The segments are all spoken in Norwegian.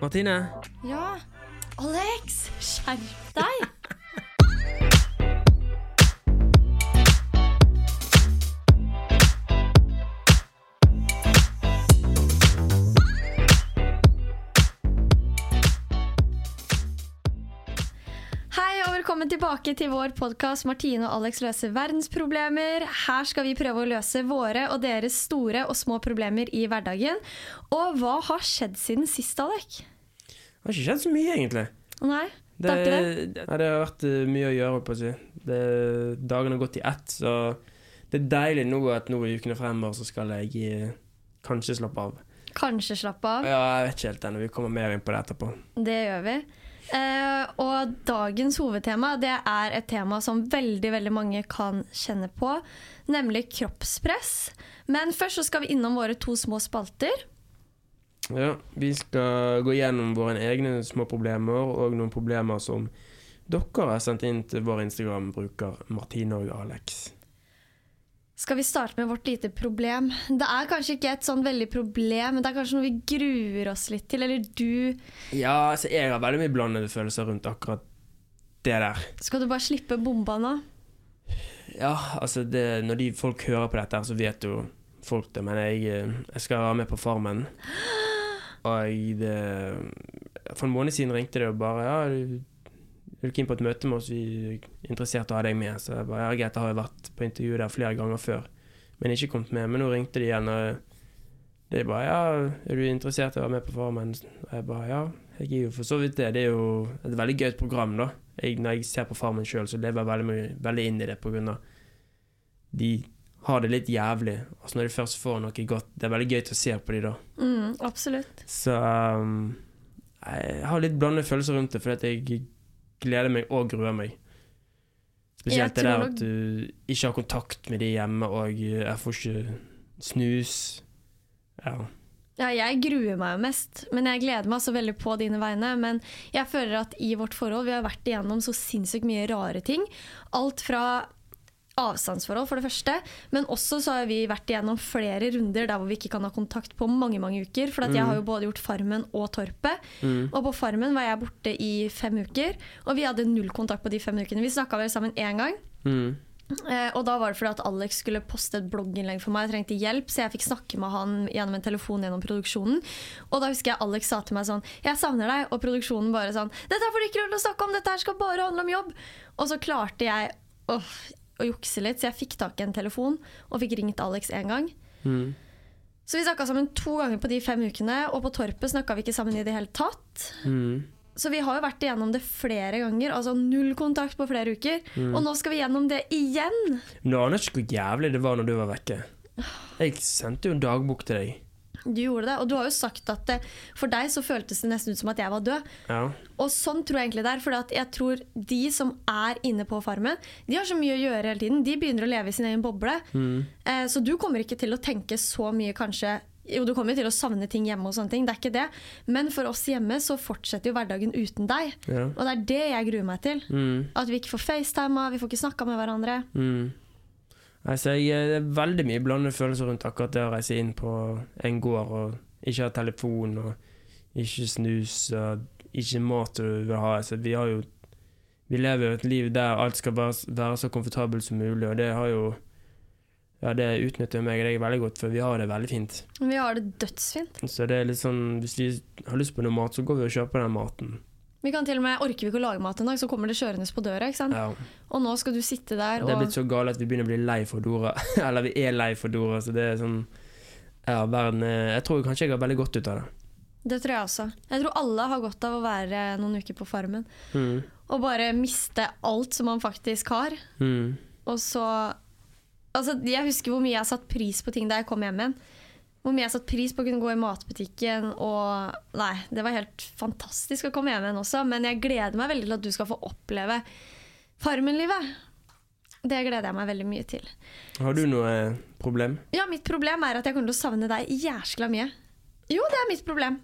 Martine! Ja. Alex, skjerp deg! velkommen tilbake til vår podkast 'Martine og Alex løser verdensproblemer'. Her skal vi prøve å løse våre og deres store og små problemer i hverdagen. Og hva har skjedd siden sist, Alek? Det har ikke skjedd så mye, egentlig. Nei, det Det, er ikke det? Nei, det har vært eh, mye å gjøre, på å si. Det, dagene har gått i ett, så det er deilig nå at nå i ukene fremover så skal jeg eh, kanskje slappe av. Kanskje slappe av. Ja, jeg vet ikke helt ennå. Vi kommer mer inn på det etterpå. Det gjør vi. Eh, og dagens hovedtema det er et tema som veldig veldig mange kan kjenne på, nemlig kroppspress. Men først så skal vi innom våre to små spalter. Ja, vi skal gå gjennom våre egne små problemer og noen problemer som dere har sendt inn til vår Instagram-bruker Martine og Alex. Skal vi starte med vårt lite problem? Det er kanskje ikke et sånn veldig problem, men det er kanskje noe vi gruer oss litt til. Eller du Ja, altså jeg har veldig mye blandede følelser rundt akkurat det der. Skal du bare slippe bomba nå? Ja, altså det, når de folk hører på dette, her, så vet jo folk det. Men jeg, eh, jeg skal være med på Farmen. Og det, for en måned siden ringte det og bare Ja, er inn på et møte med oss? Vi er interessert i å ha deg med. Så jeg bare ja, greit, jeg har vært på intervju der flere ganger før, men ikke kommet med. Men nå ringte de igjen, og de bare ja, er du interessert i å være med på Farmen? Og jeg bare ja, jeg er jo for så vidt det. Det er jo et veldig gøyt program, da. Jeg, når jeg ser på Farmen sjøl, så lever jeg veldig, veldig inn i det på grunn av de har det litt jævlig. Altså når de først får noe godt Det er veldig gøy å se på de da. Mm, absolutt. Så um, jeg har litt blandede følelser rundt det, fordi at jeg gleder meg og gruer meg. Spesielt det der at du ikke har kontakt med de hjemme, og jeg får ikke snus. Ja. Ja, jeg gruer meg jo mest, men jeg gleder meg så veldig på dine vegne. Men jeg føler at i vårt forhold, vi har vært igjennom så sinnssykt mye rare ting. Alt fra avstandsforhold, for det første, men også så har vi vært igjennom flere runder der hvor vi ikke kan ha kontakt på mange mange uker. For at jeg har jo både gjort Farmen og Torpet. Og på Farmen var jeg borte i fem uker, og vi hadde null kontakt på de fem ukene. Vi snakka vel sammen én gang. Mm. Eh, og da var det fordi at Alex skulle poste et blogginnlegg for meg. Jeg trengte hjelp, så jeg fikk snakke med han gjennom en telefon gjennom produksjonen. Og da husker jeg Alex sa til meg sånn 'Jeg savner deg', og produksjonen bare sånn 'Dette får du ikke lov til å snakke om, dette her skal bare handle om jobb'. Og så klarte jeg åh, å jukse litt, så jeg fikk tak i en telefon og fikk ringt Alex én gang. Mm. Så vi snakka sammen to ganger på de fem ukene, og på Torpet snakka vi ikke sammen i det hele tatt. Mm. Så vi har jo vært igjennom det flere ganger. Altså null kontakt på flere uker. Og nå skal vi gjennom det igjen. Men du aner ikke hvor jævlig det var når du var vekke. Jeg sendte jo en dagbok til deg. Du gjorde det, og du har jo sagt at for deg så føltes det nesten ut som at jeg var død. Ja. Og sånn tror jeg egentlig det er, for jeg tror de som er inne på Farmen, de har så mye å gjøre hele tiden. De begynner å leve i sin egen boble. Eh, så du kommer ikke til å tenke så mye kanskje jo, du kommer til å savne ting hjemme, og sånne ting, det er ikke det. men for oss hjemme så fortsetter jo hverdagen uten deg. Ja. Og det er det jeg gruer meg til. Mm. At vi ikke får facetima, vi får ikke snakka med hverandre. Mm. Altså, jeg, det er veldig mye blandede følelser rundt akkurat det å reise inn på en gård og ikke ha telefon og ikke snus og ikke mat du vil ha. Altså, vi har jo Vi lever jo et liv der alt skal være, være så komfortabelt som mulig, og det har jo Ja, det utnytter meg og deg veldig godt, for vi har det veldig fint. Vi har det dødsfint. Så det er litt sånn Hvis vi har lyst på noe mat, så går vi og kjøper den maten. Vi kan til og med, Orker vi ikke å lage mat en dag, så kommer det kjørende på døra. ikke sant? Ja. Og nå skal du sitte der og Det er blitt så gale at vi begynner å bli lei for Dora. Eller vi er lei for Dora, så det er sånn Ja, verden er Jeg tror kanskje jeg har veldig godt ut av det. Det tror jeg også. Jeg tror alle har godt av å være noen uker på Farmen. Mm. Og bare miste alt som man faktisk har. Mm. Og så Altså, jeg husker hvor mye jeg har satt pris på ting da jeg kom hjem igjen. Hvor mye jeg har satt pris på å kunne gå i matbutikken og Nei, det var helt fantastisk å komme hjem igjen også, men jeg gleder meg veldig til at du skal få oppleve Farmen-livet. Det gleder jeg meg veldig mye til. Har du noe eh, problem? Ja, mitt problem er at jeg kommer til å savne deg jæskla mye. Jo, det er mitt problem.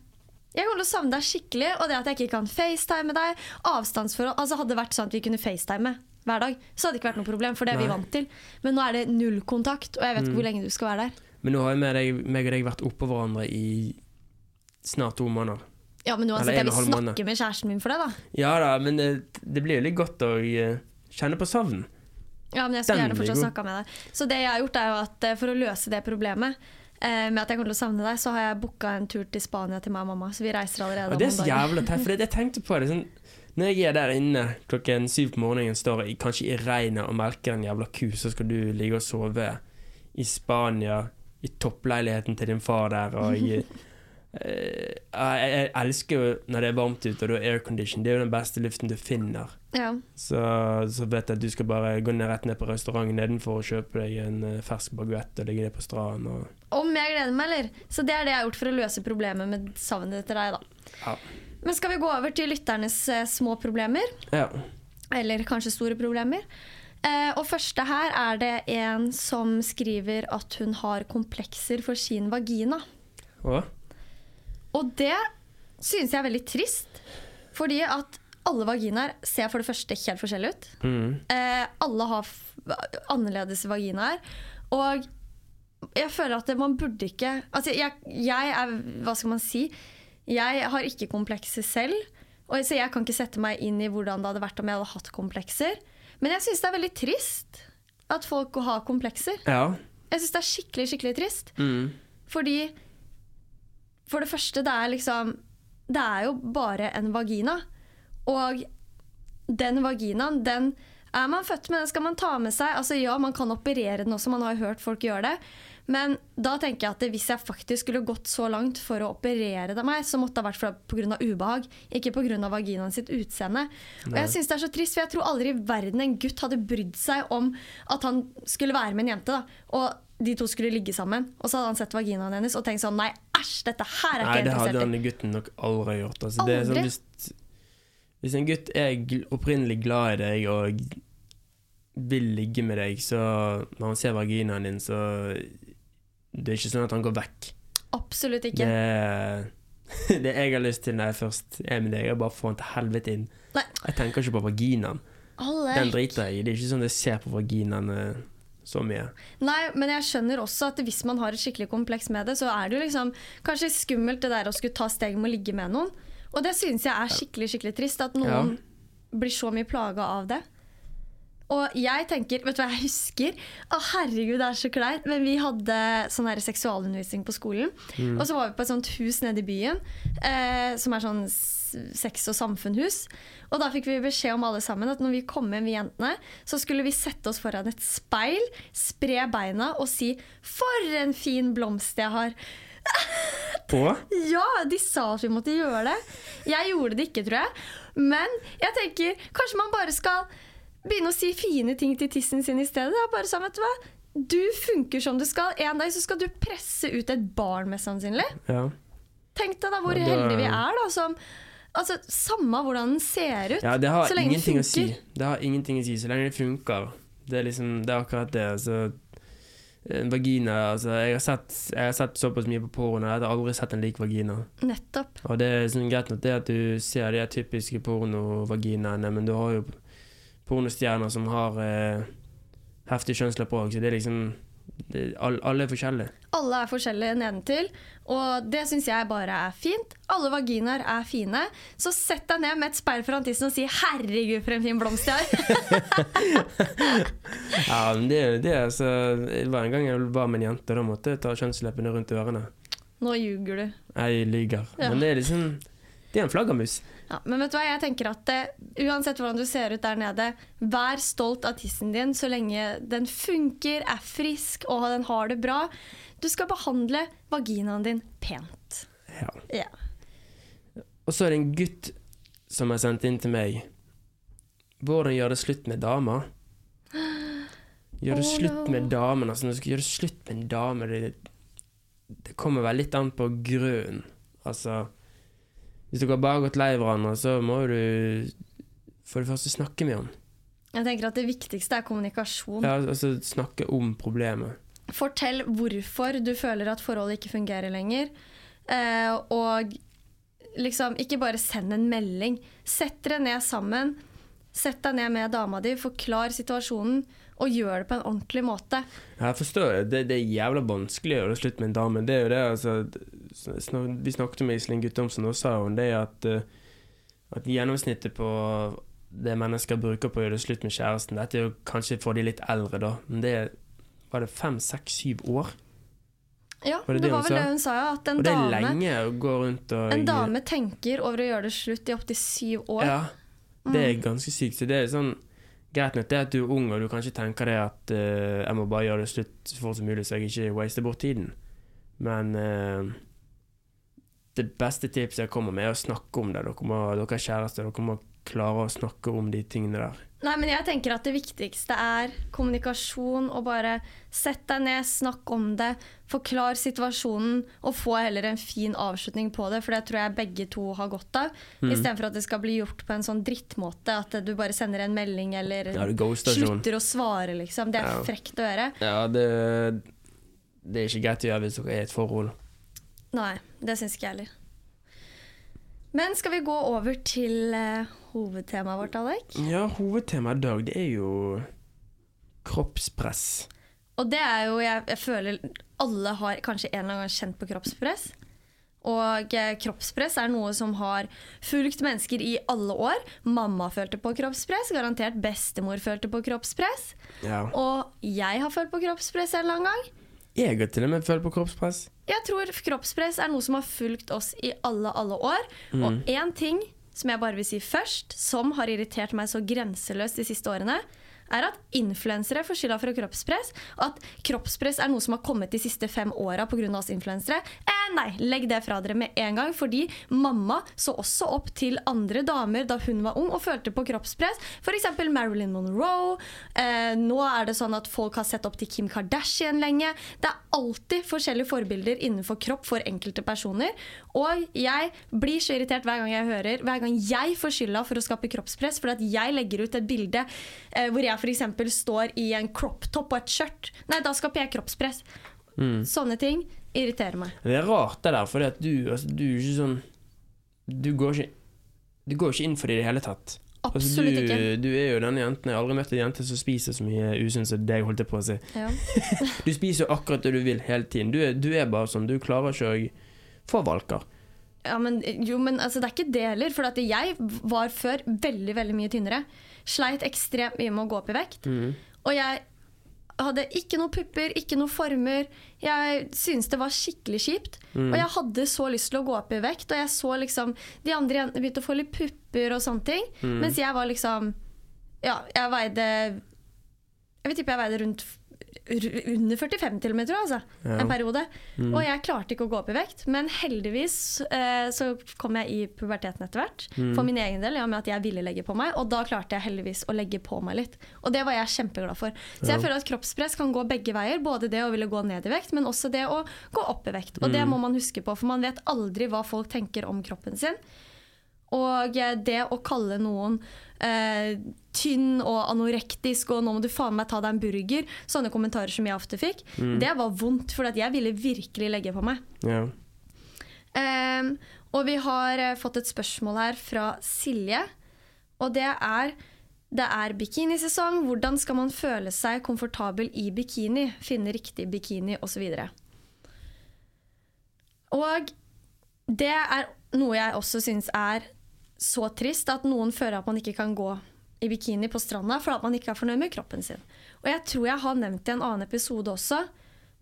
Jeg kommer til å savne deg skikkelig, og det at jeg ikke kan facetime deg Avstandsforhold Altså Hadde det vært sånn at vi kunne facetime hver dag, så hadde det ikke vært noe problem, for det er vi vant til. Men nå er det null kontakt, og jeg vet ikke Mm. hvor lenge du skal være der. Men nå har jo meg, og deg vært oppå hverandre i snart to måneder. Ja, men uansett, har jeg vil snakke med kjæresten min for det, da. Ja da, men det, det blir jo litt godt å eh, kjenne på savn. Ja, men jeg skulle Den gjerne fortsatt snakka med deg. Så det jeg har gjort, er jo at eh, for å løse det problemet eh, med at jeg kommer til å savne deg, så har jeg booka en tur til Spania til meg og mamma. Så vi reiser allerede Og det er så jævla teit, for det, jeg tenkte på det sånn Når jeg er der inne klokken syv på morgenen, står jeg kanskje i regnet og melker en jævla ku, så skal du ligge og sove i Spania, i toppleiligheten til din far der, og jeg, eh, jeg, jeg elsker jo når det er varmt ute og du har aircondition. Det er jo den beste luften du finner. Ja. Så, så vet jeg at du skal bare gå ned rett ned på restauranten nedenfor og kjøpe deg en eh, fersk baguett og ligge ned på stranden. Og, Om jeg gleder meg, eller? Så det er det jeg har gjort for å løse problemet med savnet etter deg, da. ja. Men skal vi gå over til lytternes eh, små problemer? ja. Eller kanskje store problemer? Eh, og første her er det en som skriver at hun har komplekser for sin vagina. Og? Og det synes jeg er veldig trist. Fordi at alle vaginaer ser for det første helt forskjellige ut. Mm. Eh, alle har annerledes vaginaer. Og jeg føler at det, man burde ikke Altså, jeg, jeg er Hva skal man si? Jeg har ikke komplekser selv. Og så jeg kan ikke sette meg inn i hvordan det hadde vært om jeg hadde hatt komplekser. Men jeg syns det er veldig trist at folk har komplekser. Ja. Jeg syns det er skikkelig, skikkelig trist. Mm. Fordi For det første, det er liksom Det er jo bare en vagina. Og den vaginaen, den er man født med, den skal man ta med seg. Altså Ja, man kan operere den også, man har jo hørt folk gjøre det. Men da tenker jeg at hvis jeg faktisk skulle gått så langt for å operere det meg, så måtte det ha vært pga. ubehag, ikke pga. vaginaen sitt utseende. Og jeg synes det er så trist, for jeg tror aldri i verden en gutt hadde brydd seg om at han skulle være med en jente, da, og de to skulle ligge sammen. Og så hadde han sett vaginaen hennes og tenkt sånn Nei, æsj, dette her er Nei, ikke jeg det hadde denne han gutten nok aldri gjort. Altså, det er Aldri? sånn, hvis, hvis en gutt er opprinnelig glad i deg og vil ligge med deg, så når han ser vaginaen din, så Det er ikke sånn at han går vekk. Absolutt ikke. det jeg har lyst til når jeg først er med deg, er bare å få han til helvete inn. Nei. Jeg tenker ikke på vaginaen. Den driter jeg i. Det er ikke sånn at jeg ser på vaginaen eh, så mye. Nei, men jeg skjønner også at hvis man har et skikkelig kompleks med det, så er det jo liksom kanskje skummelt det der å skulle ta steg med å ligge med noen. Og det synes jeg er skikkelig skikkelig trist, at noen blir så mye plaga av det. Og jeg tenker, vet du hva jeg husker? Å herregud, det er så kleint. Men vi hadde sånn her seksualundervisning på skolen. Og så var vi på et sånt hus nede i byen, eh, som er sånn sex- og samfunnhus. Og da fikk vi beskjed om alle sammen at når vi kom hjem, vi jentene, så skulle vi sette oss foran et speil, spre beina og si 'for en fin blomst jeg har'. På? Ja, de sa at vi måtte gjøre det. Jeg gjorde det ikke, tror jeg. Men jeg tenker kanskje man bare skal begynne å si fine ting til tissen sin i stedet. Det er bare sånn, vet du hva? Du funker som du skal. En dag så skal du presse ut et barn, mest sannsynlig. ja. Tenk deg da hvor Ja, det... heldige vi er, da. Som, altså, samme hvordan den ser ut. Ja, det har så lenge den ingenting å si. Det har ingenting å si, så lenge det funker. Det er liksom, det er akkurat det. Altså, en vagina altså, jeg, har sett, jeg har sett såpass mye på porno, jeg har aldri sett en lik vagina. Nettopp. Og det er sånn greit nok det at du ser de typiske pornovaginaene, men du har jo pornostjerner som har eh, heftig kjønnslepp òg, så det er liksom det, all, Alle er forskjellige. Alle er forskjellige nedentil, og det syns jeg bare er fint. Alle vaginaer er fine, så sett deg ned med et speil foran tissen og si 'herregud, for en fin blomst jeg har'. Ja, men det, det er altså Det var en gang jeg var med en jente, og da måtte jeg ta kjønnsleppene rundt ørene. Nå ljuger du. Jeg lyver. Ja. Men det er liksom Det er en flaggermus. Ja, men vet du hva, jeg tenker at det, uansett hvordan du ser ut der nede, vær stolt av tissen din så lenge den funker, er frisk og den har det bra. Du skal behandle vaginaen din pent. Ja. Ja. Og så er det en gutt som har sendt inn til meg. Hvordan gjør det slutt med damer? Gjør det Oh, slutt med damen. Altså, når du skal gjøre slutt med en dame, det, det kommer vel litt an på grunnen. Altså Hvis dere bare har gått lei hverandre, så må du for det første snakke med ham. Jeg tenker at Det viktigste er kommunikasjon. Ja, altså snakke om problemet. Fortell hvorfor du føler at forholdet ikke fungerer lenger. Eh, og liksom ikke bare send en melding. Sett dere ned sammen. Sett deg ned med dama di, forklar situasjonen, og gjør det på en ordentlig måte. Jeg forstår det. det. Det er jævla vanskelig å gjøre det slutt med en dame. Det er jo det, altså Vi snakket med Iselin Guttormsen, og sa hun det at, eh, at gjennomsnittet på det mennesker bruker på å gjøre det slutt med kjæresten Dette er jo kanskje for de litt eldre, da, men det var det fem, seks, syv år? Ja, Var det det, det var vel det hun sa, ja. At en Og det er dame, lenge å gå rundt og en dame tenker over å gjøre det slutt i opptil syv år. Ja, det er ganske sykt. Så det er sånn Greit nok det at du er ung og du kanskje tenker det at uh, jeg må bare gjøre det slutt så fort som mulig, så jeg ikke waster bort tiden. Men eh, det beste tipset jeg kommer med, er å snakke om det. Dere, må, dere er kjærester, dere må klare å snakke om de tingene der. Nei, men jeg tenker at det viktigste er kommunikasjon og bare sett deg ned, snakk om det, forklar situasjonen og få heller en fin avslutning på det, for det tror jeg begge to har godt av. Mm. Istedenfor at det skal bli gjort på en sånn drittmåte, at du bare sender en melding eller Ja, slutter å svare, liksom. Det er Ja. frekt å gjøre. Ja, det, det er ikke greit å gjøre hvis dere er i et forhold. Nei, det syns ikke jeg heller. Men skal vi gå over til uh, hovedtemaet vårt, Alek? Ja, hovedtemaet i dag, det er jo kroppspress. Og det er jo, jeg, jeg føler alle har kanskje en eller annen gang kjent på kroppspress. Og eh, kroppspress er noe som har fulgt mennesker i alle år. Mamma følte på kroppspress, garantert bestemor følte på kroppspress. Ja. Og jeg har følt på kroppspress en eller annen gang. Jeg har til og med følt på kroppspress. Jeg tror kroppspress er noe som har fulgt oss i alle, alle år. Og én ting som jeg bare vil si først, som har irritert meg så grenseløst de siste årene, er at influensere får skylda for kroppspress, at kroppspress er noe som har kommet de siste fem åra pga. oss influensere. Eh, nei, legg det fra dere med en gang, fordi mamma så også opp til andre damer da hun var ung og følte på kroppspress. F.eks. Marilyn Monroe. Eh, nå er det sånn at folk har sett opp til Kim Kardashian lenge. Det er alltid forskjellige forbilder innenfor kropp for enkelte personer. Og jeg blir så irritert hver gang jeg hører Hver gang jeg får skylda for å skape kroppspress fordi at jeg legger ut et bilde eh, hvor jeg f.eks. står i en crop top og et skjørt. Nei, da skaper jeg kroppspress. Sånne ting irriterer meg. Det er rart det der, fordi du, altså, du er ikke sånn Du går ikke, du går ikke inn for det i det hele tatt. Altså, Absolutt du, ikke. du er jo denne jenten Jeg har aldri møtt en jente som spiser så mye usunt som deg, holdt jeg på å si. Ja. Du spiser jo akkurat det du vil hele tiden. Du er, du er bare sånn. Du klarer ikke å få valker. Ja, men, jo, men altså, det er ikke det heller. For jeg var før veldig veldig mye tynnere. Sleit ekstremt mye med å gå opp i vekt. Og jeg hadde ikke noe pupper, ikke noe former. Jeg syntes det var skikkelig kjipt. Og jeg hadde så lyst til å gå opp i vekt, og jeg så liksom de andre jentene begynte å få litt pupper og sånne ting. Mens jeg var liksom Ja, jeg veide Jeg vil tippe jeg veide rundt under 45 til og med, tror jeg. Altså, Ja. En periode. Og jeg klarte ikke å gå opp i vekt. Men heldigvis eh, så kom jeg i puberteten etter hvert. For min egen del, ja, med at jeg ville legge på meg. Og da klarte jeg heldigvis å legge på meg litt. Og det var jeg kjempeglad for. Så jeg føler at kroppspress kan gå begge veier. Både det å ville gå ned i vekt, men også det å gå opp i vekt. Og det må man huske på, for man vet aldri hva folk tenker om kroppen sin. Og det å kalle noen eh, tynn og anorektisk og 'nå må du faen meg ta deg en burger', sånne kommentarer som jeg ofte fikk, det var vondt, for jeg ville virkelig legge på meg. Yeah. Um, og vi har uh, fått et spørsmål her fra Silje, og det er det er bikinisesong. Hvordan skal man føle seg komfortabel i bikini? Finne riktig bikini osv. Og det er noe jeg også syns er så trist, at noen føler at man ikke kan gå i bikini på stranda fordi man ikke er fornøyd med kroppen sin. Og jeg tror jeg har nevnt det i en annen episode også,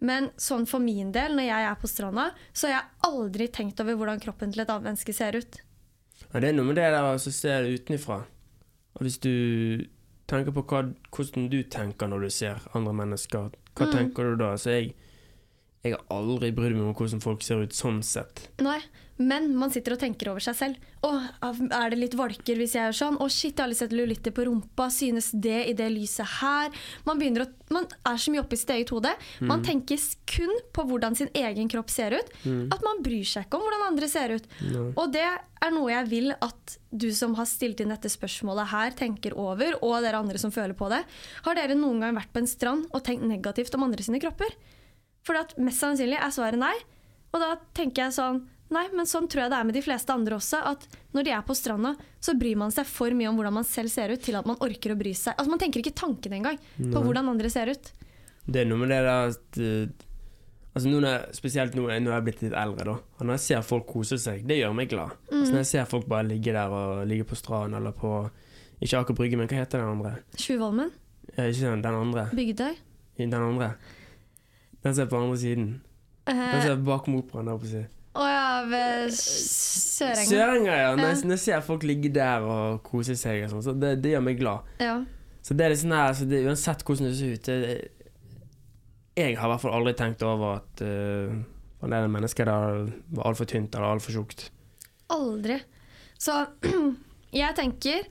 men sånn for min del, når jeg er på stranda, så har jeg aldri tenkt over hvordan kroppen til et annet menneske ser ut. ja. Det er noe med det der å se det utenfra. Og hvis du tenker på hva, hvordan du tenker når du ser andre mennesker, hva tenker du da? Så jeg, Jeg har aldri brydd meg om hvordan folk ser ut sånn sett. Nei, men man sitter og tenker over seg selv. Å, er det litt valker hvis jeg gjør sånn? Å, shit, jeg har aldri sett lulitter på rumpa. Synes det i det lyset her? Man, å, man er så mye oppi i sitt eget hode. Man tenker kun på hvordan sin egen kropp ser ut. At man bryr seg ikke om hvordan andre ser ut. Og det er noe jeg vil at du som har stilt inn dette spørsmålet her, tenker over, og dere andre som føler på det. Har dere noen gang vært på en strand og tenkt negativt om andre sine kropper? For mest sannsynlig er svaret nei. Og da tenker jeg sånn Nei, men sånn tror jeg det er med de fleste andre også. At når de er på stranda, så bryr man seg for mye om hvordan man selv ser ut, til at man orker å bry seg. Altså Man tenker ikke tanken engang på hvordan andre ser ut. Det er noe med det der at eh, Altså nå jeg, Spesielt nå når jeg er blitt litt eldre, da. Og når jeg ser folk kose seg, det gjør meg glad. Altså når jeg ser folk bare ligge der og ligge på stranden eller på Ikke Aker Brygge, men hva heter den andre? Tjuvholmen, Ja, Ikke den, den andre. Bygdøy. Den andre. Den som er på andre siden. Den Eh, som er bakom operaen der på. Å ja, ved Sørenga. Sørenga, ja. Når jeg, når jeg ser folk ligge der og kose seg og sånt, så det, det gjør meg glad. Ja. Så det er sånn her, så det, uansett hvordan det ser ut det, Jeg har i hvert fall aldri tenkt over at uh, en det mennesket der var altfor tynt eller altfor tjukt. Aldri. Så jeg tenker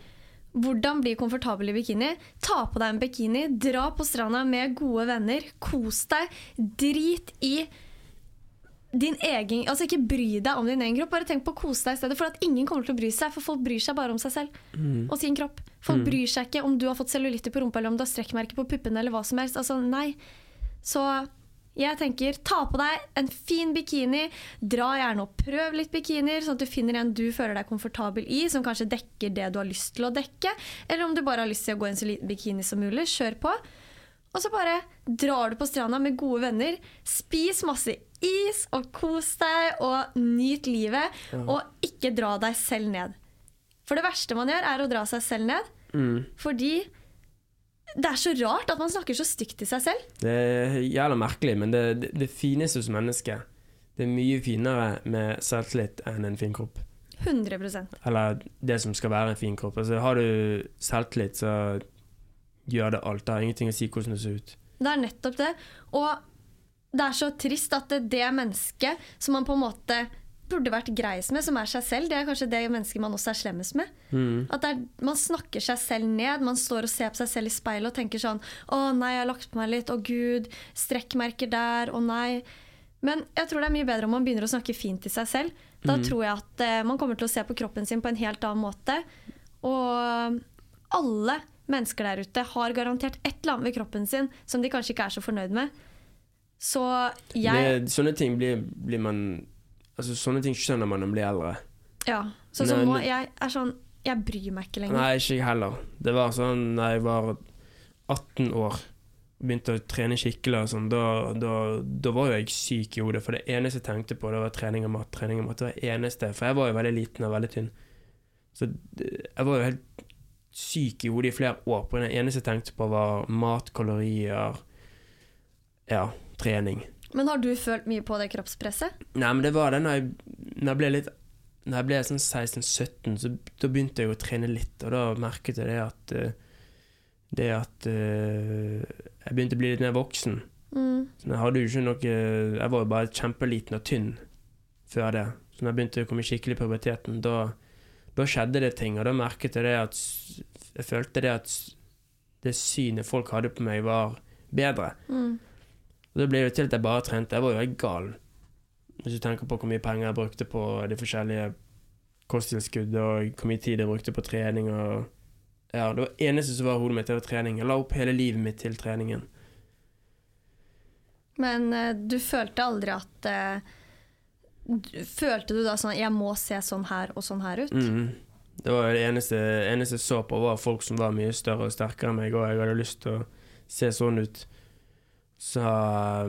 hvordan bli komfortabel i bikini? Ta på deg en bikini, dra på stranda med gode venner, kos deg. Drit i din egen Altså ikke bry deg om din egen kropp, bare tenk på å kose deg i stedet. For at ingen kommer til å bry seg, for folk bryr seg bare om seg selv og sin kropp. Folk bryr seg ikke om du har fått cellulitter på rumpa, eller om du har strekkmerker på puppene, eller hva som helst. Altså, nei. Så jeg tenker, ta på deg en fin bikini. Dra gjerne og prøv litt bikinier, sånn at du finner en du føler deg komfortabel i, som kanskje dekker det du har lyst til å dekke. Eller om du bare har lyst til å gå i en så liten bikini som mulig, kjør på. Og så bare drar du på stranda med gode venner. Spis masse is og kos deg og nyt livet. Og ikke dra deg selv ned. For det verste man gjør, er å dra seg selv ned. Fordi det er så rart at man snakker så stygt til seg selv. Det er jævla merkelig, men det, det, det fineste hos mennesket Det er mye finere med selvtillit enn en fin kropp. 100% Eller det som skal være en fin kropp. Altså, har du selvtillit, så gjør det alt. Det har ingenting å si hvordan det ser ut. Det er nettopp det. Og det er så trist at det, det mennesket som man på en måte burde vært greis med, som er seg selv, det er kanskje det mennesket man også er slemmest med. At det er, Man snakker seg selv ned. Man står og ser på seg selv i speilet og tenker sånn Å nei, jeg har lagt på meg litt. Å gud. Strekkmerker der. Å nei. Men jeg tror det er mye bedre om man begynner å snakke fint til seg selv. Da tror jeg at eh, man kommer til å se på kroppen sin på en helt annen måte. Og alle mennesker der ute har garantert et eller annet ved kroppen sin som de kanskje ikke er så fornøyd med. Så jeg Det, sånne ting blir, blir man Altså, sånne ting skjønner man når man blir eldre. Ja. Sånn som nå, jeg er sånn Jeg bryr meg ikke lenger. Nei, ikke jeg heller. Det var sånn da jeg var 18 år, begynte å trene skikkelig og sånn, da, da, da var jeg syk i hodet. For det eneste jeg tenkte på, det var trening og mat. Trening og mat, det var det eneste. For jeg var jo veldig liten og veldig tynn. Så jeg var jo helt syk i hodet i flere år. På det eneste jeg tenkte på, var mat, kalorier, ja, trening. Men har du følt mye på det kroppspresset? Nei, men det var det når jeg, når jeg ble litt Når jeg ble sånn 16-17, så da begynte jeg å trene litt, og da merket jeg det at eh, Det at eh, jeg begynte å bli litt mer voksen. Mm. Så jeg hadde jo ikke noe Jeg var jo bare kjempeliten og tynn før det. Så når jeg begynte å komme skikkelig i puberteten, da, da skjedde det ting, og da merket jeg det at Jeg følte det at det synet folk hadde på meg, var bedre. Mm. Og det ble jo til at jeg bare trente. Jeg var jo helt gal. Hvis du tenker på hvor mye penger jeg brukte på de forskjellige kosttilskudd, og hvor mye tid jeg brukte på trening og Ja, det var eneste som var hodet mitt, det var trening. Jeg la opp hele livet mitt til treningen. Men uh, du følte aldri at uh, du- Følte du da sånn Jeg må se sånn her og sånn her ut? Mm. Det var det eneste, eneste jeg så på, var folk som var mye større og sterkere enn meg, og jeg hadde lyst til å se sånn ut. Så,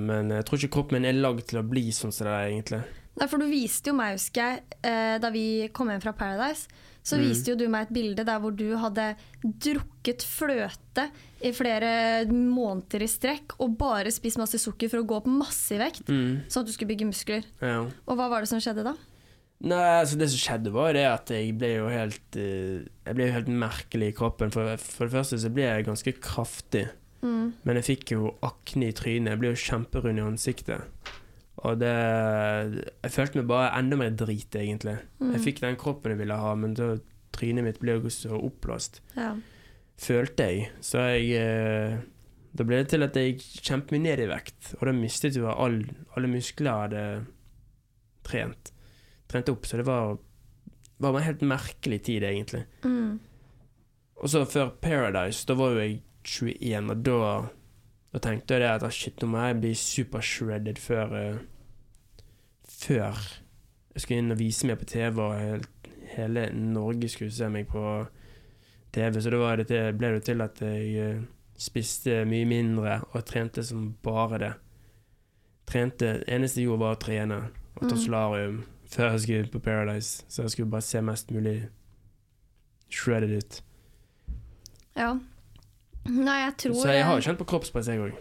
men jeg tror ikke kroppen min er lagd til å bli sånn som det er, egentlig. Nei, for du viste jo meg, husker jeg, eh, da vi kom hjem fra Paradise, så Mm. viste jo du meg et bilde der hvor du hadde drukket fløte i flere måneder i strekk og bare spist masse sukker for å gå opp masse i vekt, Mm. sånn at du skulle bygge muskler. Ja. Og hva var det som skjedde da? Nei, altså Det som skjedde, var det at jeg ble jo helt eh, Jeg ble jo helt merkelig i kroppen. For, for det første så ble jeg ganske kraftig. Mm. Men jeg fikk jo akne i trynet. Jeg ble jo kjemperund i ansiktet. Og det Jeg følte meg bare enda mer drit, egentlig. Jeg fikk den kroppen jeg ville ha, men da trynet mitt ble jo så oppblåst, Ja. følte jeg. Så jeg eh, Da ble det til at jeg gikk kjempemye ned i vekt, og da mistet jo all, alle muskler jeg hadde trent. Trent opp, så det var, var en helt merkelig tid, egentlig. Mm. Og så før Paradise, da var jo jeg 21, og da, da tenkte jeg det at ah, shit, nå må jeg bli super-shredded før uh, Før jeg skulle inn og vise meg på TV, og helt, hele Norge skulle se meg på TV. Så da var det til, ble det til at jeg uh, spiste mye mindre og trente som bare det. Trente, eneste jeg gjorde, var å trene og ta Mm. solarium før jeg skulle på Paradise. Så jeg skulle bare se mest mulig shredded ut. ja. Nei, jeg tror Så jeg har kjent på kroppspress, jeg òg.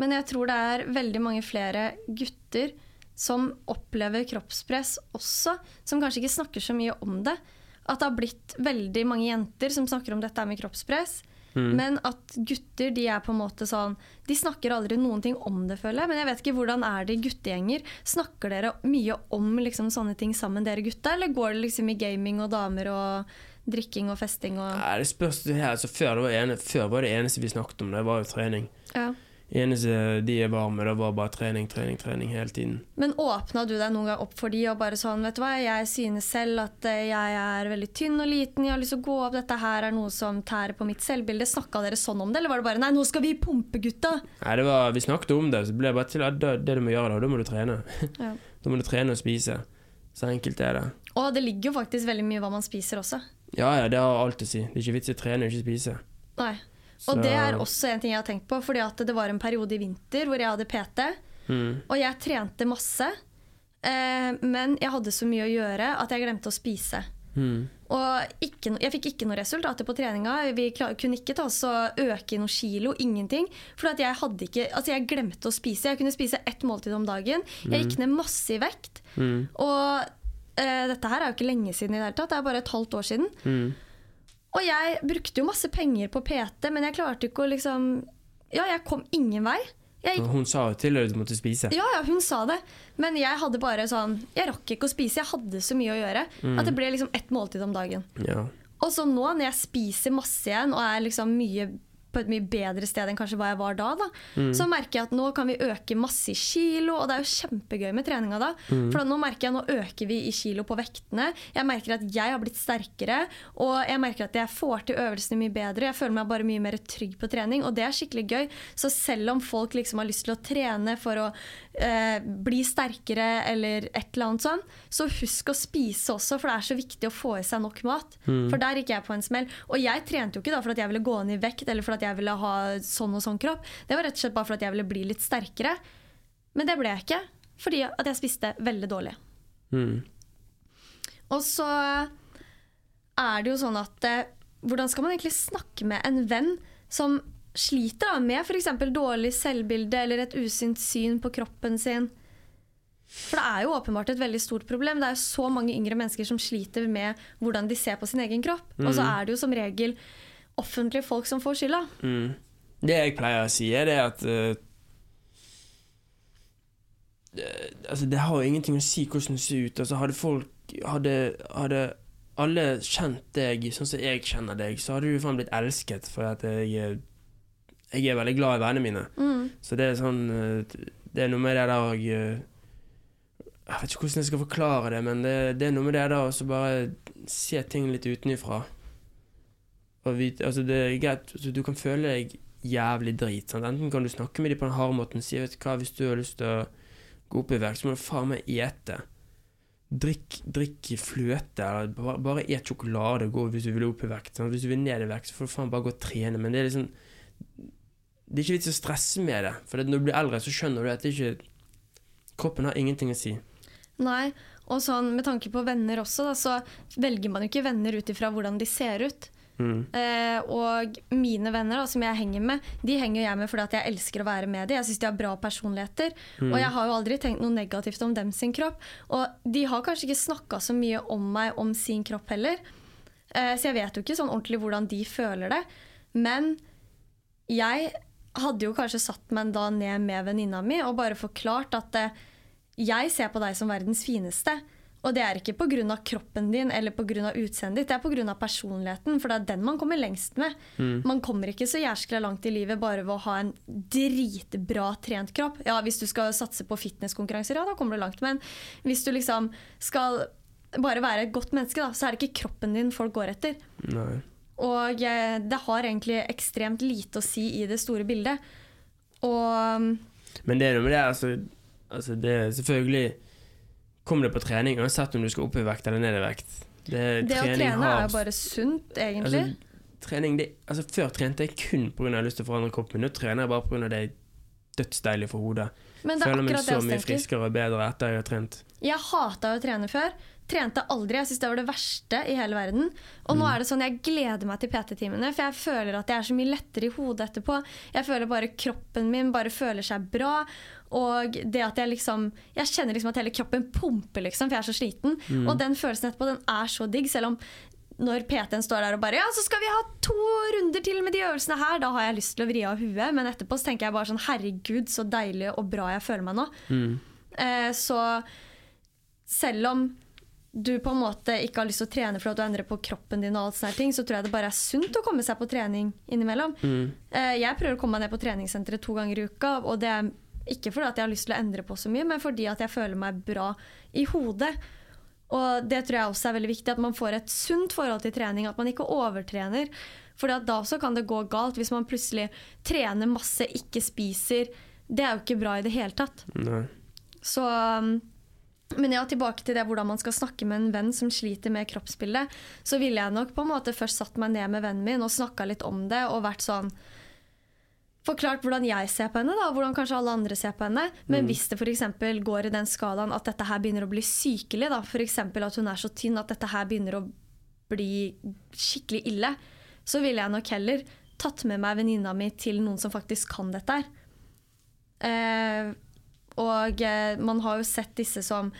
Men jeg tror det er veldig mange flere gutter som opplever kroppspress også, som kanskje ikke snakker så mye om det. At det har blitt veldig mange jenter som snakker om dette med kroppspress. Mm. Men at gutter de er på en måte sånn De snakker aldri noen ting om det, føler jeg. Men jeg vet ikke, hvordan er det i guttegjenger? Snakker dere mye om liksom, sånne ting sammen, dere gutta? Eller går det liksom i gaming og damer og drikking og festing og Nei, det spørs det her. Altså, før, det var ene, før var det eneste vi snakket om, det var jo trening. ja. Eneste de jeg var med, det var bare trening, trening, trening hele tiden. Men åpna du deg noen gang opp for de og bare sånn, vet du hva, jeg synes selv at eh, jeg er veldig tynn og liten, jeg har lyst til å gå opp, dette her er noe som tærer på mitt selvbilde. Snakka dere sånn om det, eller var det bare nei, nå skal vi pumpe, gutta? Nei, det var, Vi snakket om det, så ble det bare til at det, det du må gjøre, da, da må du trene. Ja. Da må du trene og spise. Så enkelt er det. Og det ligger jo faktisk veldig mye hva man spiser også. Ja ja, det har alt å si. Det er ikke vits i å trene og ikke spise. Nei. Så- Og det er også en ting jeg har tenkt på, fordi at det var en periode i vinter hvor jeg hadde PT, Mm. og jeg trente masse, eh, men jeg hadde så mye å gjøre at jeg glemte å spise. Mm. Og ikke, jeg fikk ikke noen resultater på treninga. Vi klar, kunne ikke ta oss og øke noen kilo. Ingenting. For jeg ikke Altså, jeg glemte å spise. Jeg kunne spise ett måltid om dagen. Jeg gikk ned masse i vekt. Mm. Og eh, dette her er jo ikke lenge siden i det hele tatt. Det er bare et halvt år siden. Mm. Og jeg brukte jo masse penger på PT, men jeg klarte ikke å liksom Ja, jeg kom ingen vei. Jeg hun sa jo til deg at du måtte spise. ja, ja, hun sa det. Men jeg hadde bare sånn Jeg rakk ikke å spise. Jeg hadde så mye å gjøre at det ble liksom ett måltid om dagen. Ja. Og så nå når jeg spiser masse igjen og er liksom mye på et mye bedre sted enn kanskje hva jeg var da, da så merker jeg at nå kan vi øke masse i kilo, og det er jo kjempegøy med treninga da. For da nå merker jeg nå øker vi i kilo på vektene. Jeg merker at jeg har blitt sterkere, og jeg merker at jeg får til øvelsene mye bedre. Jeg føler meg bare mye mer trygg på trening, og det er skikkelig gøy. Så selv om folk liksom har lyst til å trene for å eh, bli sterkere eller et eller annet sånn, så husk å spise også, for det er så viktig å få i seg nok mat. For der gikk jeg på en smell. Og jeg trente jo ikke da for at jeg ville gå ned i vekt eller for at jeg ville ha sånn og sånn kropp. Det var rett og slett bare for at jeg ville bli litt sterkere. Men det ble jeg ikke, fordi at jeg spiste veldig dårlig. Mm. Og så er det jo sånn at eh, hvordan skal man egentlig snakke med en venn som sliter da, med f.eks. dårlig selvbilde eller et usynt syn på kroppen sin? For det er jo åpenbart et veldig stort problem. Det er jo så mange yngre mennesker som sliter med hvordan de ser på sin egen kropp. Og så er det jo som regel offentlige folk som får skylda. Mm. Det jeg pleier å si, er det at uh, det- Altså, det har jo ingenting å si hvordan det ser ut. Altså, hadde folk Hadde, hadde alle kjent deg sånn som jeg kjenner deg, så hadde du faen blitt elsket, for at jeg er- Jeg er veldig glad i vennene mine. Mm. Så det er sånn eh, Det er noe med det der og... Jeg vet ikke hvordan jeg skal forklare det, men det, det er noe med det der å bare se ting litt utenfra. Altså det er greit, altså du kan føle deg jævlig drit. Sant? Enten kan du snakke med dem på den harde måten og si vet du hva, hvis du har lyst til å gå opp i vekt, så må du faen meg ete. Drikk, drikk fløte, eller bare, bare et sjokolade gå hvis du vil opp i vekt. Sant? Hvis du vil ned i vekt, så får du faen bare gå og trene. Men det er liksom Det er ikke vits å stresse med det. For når du blir eldre, så skjønner du at det ikke Kroppen har ingenting å si. Nei, og sånn med tanke på venner også, da, så velger man jo ikke venner ut ifra hvordan de ser ut. Mm. Eh, og mine venner da, som jeg henger med, de henger jeg med fordi jeg elsker å være med dem. Jeg syns de har bra personligheter. Og jeg har jo aldri tenkt noe negativt om dem sin kropp. Og de har kanskje ikke snakka så mye om meg om sin kropp heller. Eh, så jeg vet jo ikke sånn ordentlig hvordan de føler det. Men jeg hadde jo kanskje satt meg da ned med venninna mi og bare forklart at eh, Jeg ser på deg som verdens fineste. Og det er ikke pga. kroppen din eller av utseendet ditt, det er pga. personligheten. For det er den man kommer lengst med. Man kommer ikke så jæskla langt i livet bare ved å ha en dritbra trent kropp. Ja, Hvis du skal satse på fitnesskonkurranser, ja, da kommer du langt. Men hvis du liksom skal bare være et godt menneske, da, så er det ikke kroppen din folk går etter. Nei. Og det har egentlig ekstremt lite å si i det store bildet. Og Men det er noe med det, altså, altså det Selvfølgelig kommer det på trening, uansett om du skal opp i vekt eller ned i vekt. Det, det å trene har- er jo bare sunt, egentlig. Altså, trening, det, altså Før trente jeg kun pga. jeg har lyst til å forandre kroppen min. Nå trener jeg bare pga. det er dødsdeilig for hodet. Men det er Føler meg så mye friskere og bedre etter jeg har trent. Jeg hata å trene før. Trente aldri. Jeg syntes det var det verste i hele verden. Og Mm. nå er det sånn, jeg gleder meg til PT-timene, for jeg føler at jeg er så mye lettere i hodet etterpå. Jeg føler bare kroppen min bare føler seg bra. Og det at jeg liksom Jeg kjenner liksom at hele kroppen pumper, liksom, for jeg er så sliten. Mm. Og den følelsen etterpå, den er så digg, selv om når PT-en står der og bare Ja, så skal vi ha to runder til med de øvelsene her. Da har jeg lyst til å vri av huet, men etterpå så tenker jeg bare sånn Herregud, så deilig og bra jeg føler meg nå. Mm. Eh, så selv om du på en måte ikke har lyst til å trene for at du endrer på kroppen din, og alt sånne ting, så tror jeg det bare er sunt å komme seg på trening innimellom. Mm. jeg prøver å komme meg ned på treningssenteret to ganger i uka, og det er ikke fordi at jeg har lyst til å endre på så mye, men fordi at jeg føler meg bra i hodet. Og det tror jeg også er veldig viktig, at man får et sunt forhold til trening, at man ikke overtrener. For da også kan det gå galt hvis man plutselig trener masse, ikke spiser. Det er jo ikke bra i det hele tatt. Nei. Så, um, men ja, tilbake til det hvordan man skal snakke med en venn som sliter med kroppsbildet. Så ville jeg nok på en måte først satt meg ned med vennen min og snakka litt om det. Og vært sånn Forklart hvordan jeg ser på henne, da, hvordan kanskje alle andre ser på henne. Men hvis det f.eks. går i den skalaen at dette her begynner å bli sykelig, da, f.eks. at hun er så tynn at dette her begynner å bli skikkelig ille, så ville jeg nok heller tatt med meg venninna mi til noen som faktisk kan dette her. Eh, og eh, man har jo sett disse som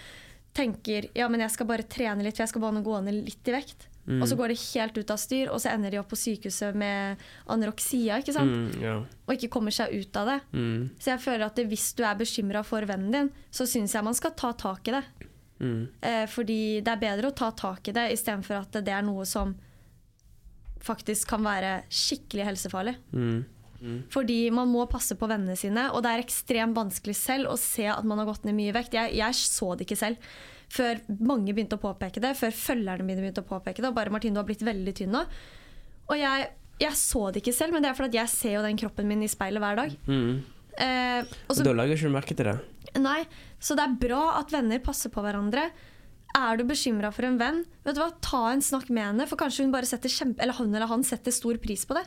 tenker ja, men jeg skal bare trene litt, for jeg skal bare gå ned litt i vekt. Og så går det helt ut av styr, og så ender de opp på sykehuset med anoreksia. ikke sant? Mm, ja. Og ikke kommer seg ut av det. Mm, Så jeg føler at det, hvis du er bekymra for vennen din, så syns jeg man skal ta tak i det. mm, Eh, fordi det er bedre å ta tak i det istedenfor at det er noe som faktisk kan være skikkelig helsefarlig. mm. Fordi man må passe på vennene sine, og det er ekstremt vanskelig selv å se at man har gått ned mye vekt. Jeg, jeg så det ikke selv. Før mange begynte å påpeke det, før følgerne mine begynte å påpeke det. Og bare 'Martine, du har blitt veldig tynn nå'. Og jeg, jeg så det ikke selv, men det er fordi jeg ser jo den kroppen min i speilet hver dag. Mm. Eh, og Og så, da lager ikke du merke til det. nei, så det er bra at venner passer på hverandre. Er du bekymra for en venn, vet du hva, ta en snakk med henne, for kanskje hun bare setter kjempe, eller han eller han setter stor pris på det.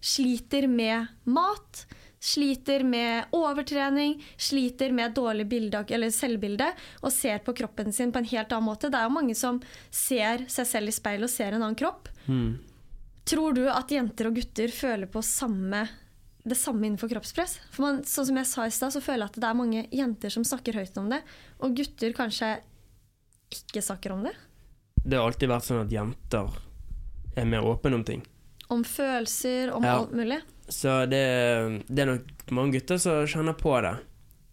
sliter med mat, sliter med overtrening, sliter med dårlig selvbilde, og ser på kroppen sin på en helt annen måte. Det er jo mange som ser seg selv i speilet og ser en annen kropp. Tror du at jenter og gutter føler på samme, det samme innenfor kroppspress? For man, sånn som jeg sa i stad, så føler jeg at det er mange jenter som snakker høyt om det, og gutter kanskje ikke snakker om det. Det har alltid vært sånn at jenter er mer åpne om ting. Om følelser, om Ja. alt mulig. Så det, det er nok mange gutter som kjenner på det.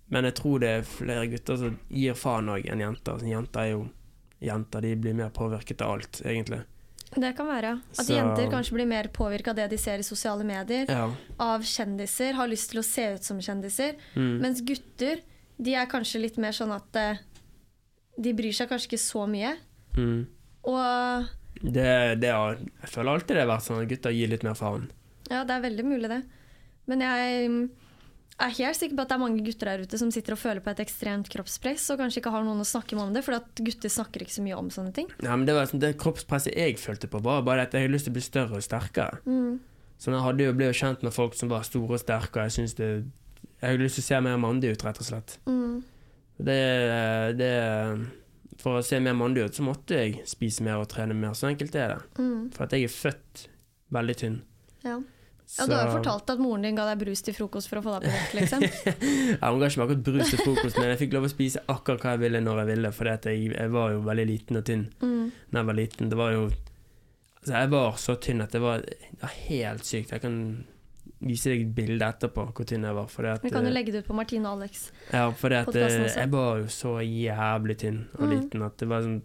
Men jeg tror det er flere gutter som gir faen òg enn jenter. Så jenter er jo jenter, de blir mer påvirket av alt, egentlig. Det kan være. At Så- jenter kanskje blir mer påvirka av det de ser i sosiale medier. Ja. Av kjendiser. Har lyst til å se ut som kjendiser. Mm. Mens gutter, de er kanskje litt mer sånn at eh, de bryr seg kanskje ikke så mye. Mm. Og Det, det har, jeg føler alltid det har vært sånn at gutter gir litt mer faen. ja, det er veldig mulig, det. Men jeg mm, er helt sikker på at det er mange gutter der ute som sitter og føler på et ekstremt kroppspress, og kanskje ikke har noen å snakke med om det, for at gutter snakker ikke så mye om sånne ting. Ja, men det, var sånn, det kroppspresset jeg følte på, var bare at jeg hadde lyst til å bli større og sterkere. Mm. Så jeg hadde jo blitt kjent med folk som var store og sterke, og jeg det Jeg hadde lyst til å se mer mandig ut, rett og slett. Mm. Det, det For å se mer mandig ut, så måtte jeg spise mer og trene mer. Så enkelt er det. Mm. For at jeg er født veldig tynn. Ja. Ja, du har jo fortalt at moren din ga deg brus til frokost for å få deg på vekt, liksom. Ja, Hun ga ikke meg akkurat brus til frokost, men jeg fikk lov å spise akkurat hva jeg ville når jeg ville, for jeg, jeg var jo veldig liten og tynn Mm. Når jeg var liten. Det var jo altså Jeg var så tynn at det var, det var helt sykt. Jeg kan vise deg et bilde etterpå hvor tynn jeg var. At, Vi kan jo eh, legge det ut på Martine og Alex. Ja, podcasten eh, jeg var jo så jævlig tynn og Mm. liten at det var sånn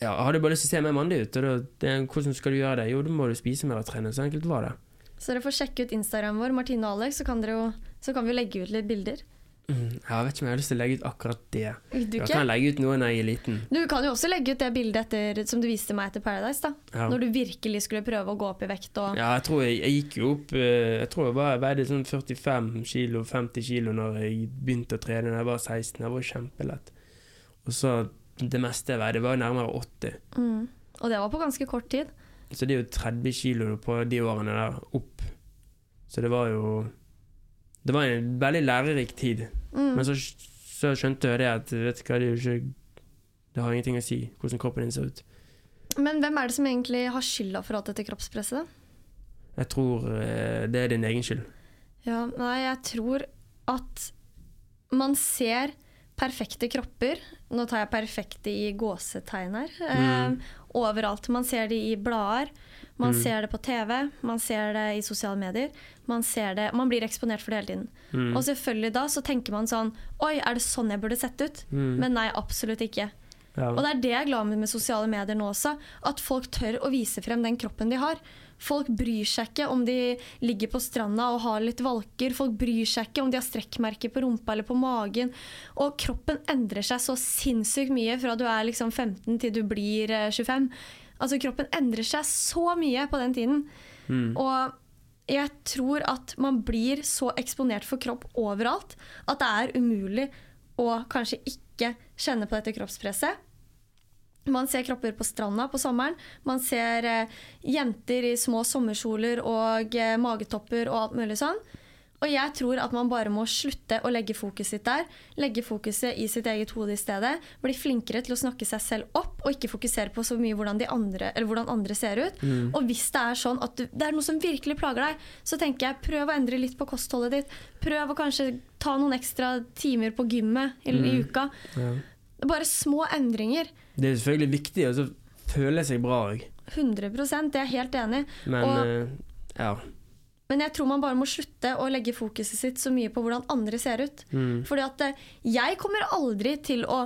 Ja, jeg hadde bare lyst til å se mer mandig ut, og det, hvordan skal du gjøre det? Jo, da må du spise mer og trene. Så enkelt var det. Så dere får sjekke ut Instagram vår, Martine og Alex, så kan, jo, så kan vi legge ut litt bilder. Jeg vet ikke om jeg har lyst til å legge ut akkurat det. Jeg kan legge ut noe når jeg er liten. du kan jo også legge ut det bildet etter, som du viste meg etter Paradise, da. Ja. Når du virkelig skulle prøve å gå opp i vekt og Ja, jeg tror jeg, jeg gikk jo opp eh, Jeg tror jeg bare veide sånn 45 kilo, 50 kilo når jeg begynte å trene da jeg var 16. Det var kjempelett. Og så det meste jeg veide, var nærmere 80. mm. Og det var på ganske kort tid. Så det er jo 30 kilo på de årene der opp. Så det var jo Det var en veldig lærerik tid. Mm. Men så, så skjønte jeg det at vet du hva, det ikke Det har ingenting å si hvordan kroppen din ser ut. Men hvem er det som egentlig har skylda for alt dette kroppspresset? da? Jeg tror eh, det er din egen skyld. Ja, nei, jeg tror at man ser perfekte kropper Nå tar jeg perfekte i gåsetegn her. Mm. Eh, overalt. Man ser de i blader, man Mm. ser det på TV, man ser det i sosiale medier. Man, ser det, man blir eksponert for det hele tiden. Mm. Og selvfølgelig da så tenker man sånn Oi, er det sånn jeg burde sett ut? Mm. Men nei, absolutt ikke. ja. Og det er det jeg er glad med med sosiale medier nå også. At folk tør å vise frem den kroppen de har. Folk bryr seg ikke om de ligger på stranda og har litt valker. Folk bryr seg ikke om de har strekkmerker på rumpa eller på magen. Og kroppen endrer seg så sinnssykt mye fra du er liksom 15 til du blir eh, 25. Altså Kroppen endrer seg så mye på den tiden. Mm. Og jeg tror at man blir så eksponert for kropp overalt at det er umulig å kanskje ikke kjenne på dette kroppspresset. Man ser kropper på stranda på sommeren. Man ser eh, jenter i små sommerkjoler og eh, magetopper og alt mulig sånn. Og jeg tror at man bare må slutte å legge fokuset sitt der. Legge fokuset i sitt eget hode i stedet. Bli flinkere til å snakke seg selv opp, og ikke fokusere på så mye hvordan, de andre, eller hvordan andre ser ut. Og hvis det er sånn at du, det er noe som virkelig plager deg, så tenker jeg prøv å endre litt på kostholdet ditt. Prøv å kanskje ta noen ekstra timer på gymmet i, i uka. Ja. Bare små endringer. Det er selvfølgelig viktig å så føle seg bra òg, 100 det er jeg helt enig i. men Og- uh, ja. Men jeg tror man bare må slutte å legge fokuset sitt så mye på hvordan andre ser ut. Mm. Fordi at eh, jeg kommer aldri til å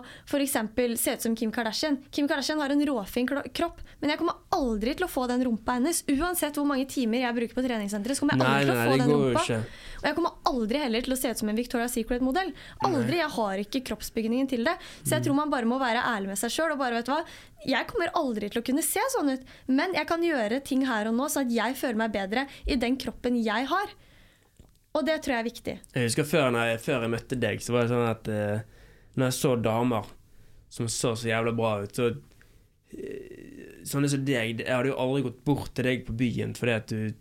eksempel se ut som Kim Kardashian. Kim Kardashian har en råfin kropp, men jeg kommer aldri til å få den rumpa hennes. Uansett hvor mange timer jeg bruker på treningssenteret, så kommer jeg Nei, aldri til nei, å få det den rumpa. ikke. Og jeg kommer aldri heller til å se ut som en Victoria's Secret-modell. Aldri, Jeg har ikke kroppsbygningen til det. Så jeg tror man bare må være ærlig med seg sjøl og bare, vet du hva, jeg kommer aldri til å kunne se sånn ut, men jeg kan gjøre ting her og nå sånn at jeg føler meg bedre i den kroppen jeg har. Og det tror jeg er viktig. Jeg husker før, jeg, før jeg møtte deg, så var det sånn at eh, når jeg så damer som så så jævla bra ut, så eh, Sånne som deg Jeg hadde jo aldri gått bort til deg på byen fordi at du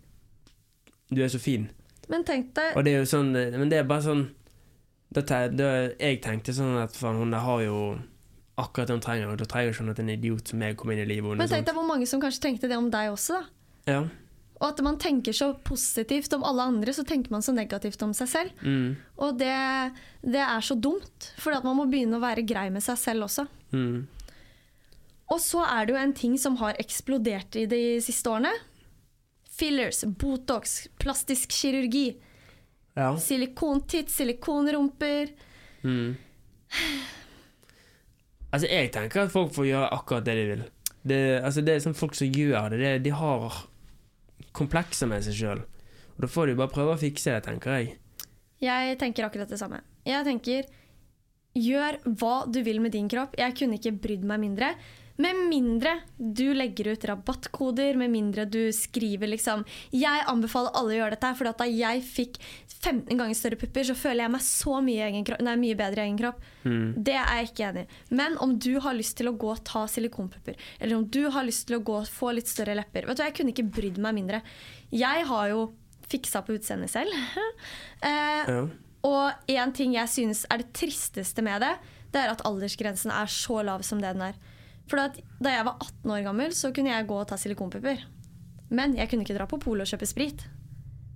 Du er så fin. Men tenk deg Og det er jo sånn eh, Men det er bare sånn da, da, Jeg tenkte sånn at faen, hun der har jo akkurat det hun trenger, og da trenger ikke at en idiot som meg kommer inn i livet Men hennes. tenk deg hvor mange som kanskje tenkte det om deg også. da. Ja. Og at man tenker så positivt om alle andre, så tenker man så negativt om seg selv. Mm, Og det, det er så dumt, for man må begynne å være grei med seg selv også. mm. Og så er det jo en ting som har eksplodert i de siste årene. Fillers, Botox, plastisk kirurgi, ja. silikontitt, silikonrumper. Mm. Altså, jeg tenker at folk får gjøre akkurat det de vil. Det, altså, det er sånn folk som gjør det. det de har komplekser med seg sjøl. Da får de bare prøve å fikse det, tenker jeg. Jeg tenker akkurat det samme. Jeg tenker gjør hva du vil med din kropp. Jeg kunne ikke brydd meg mindre. Med mindre du legger ut rabattkoder, med mindre du skriver liksom Jeg anbefaler alle å gjøre dette, for da jeg fikk 15 ganger større pupper, så føler jeg meg så mye, egen kropp, nei, mye bedre i egen kropp. Det er jeg ikke enig i. Men om du har lyst til å gå og ta silikonpupper, eller om du har lyst til å gå og få litt større lepper Vet du, Jeg kunne ikke brydd meg mindre. Jeg har jo fiksa på utseendet selv. eh, Ja. og en ting jeg synes er det tristeste med det, det er at aldersgrensen er så lav som det den er. For da jeg var 18 år gammel, så kunne jeg gå og ta silikonpupper. Men jeg kunne ikke dra på polet og kjøpe sprit.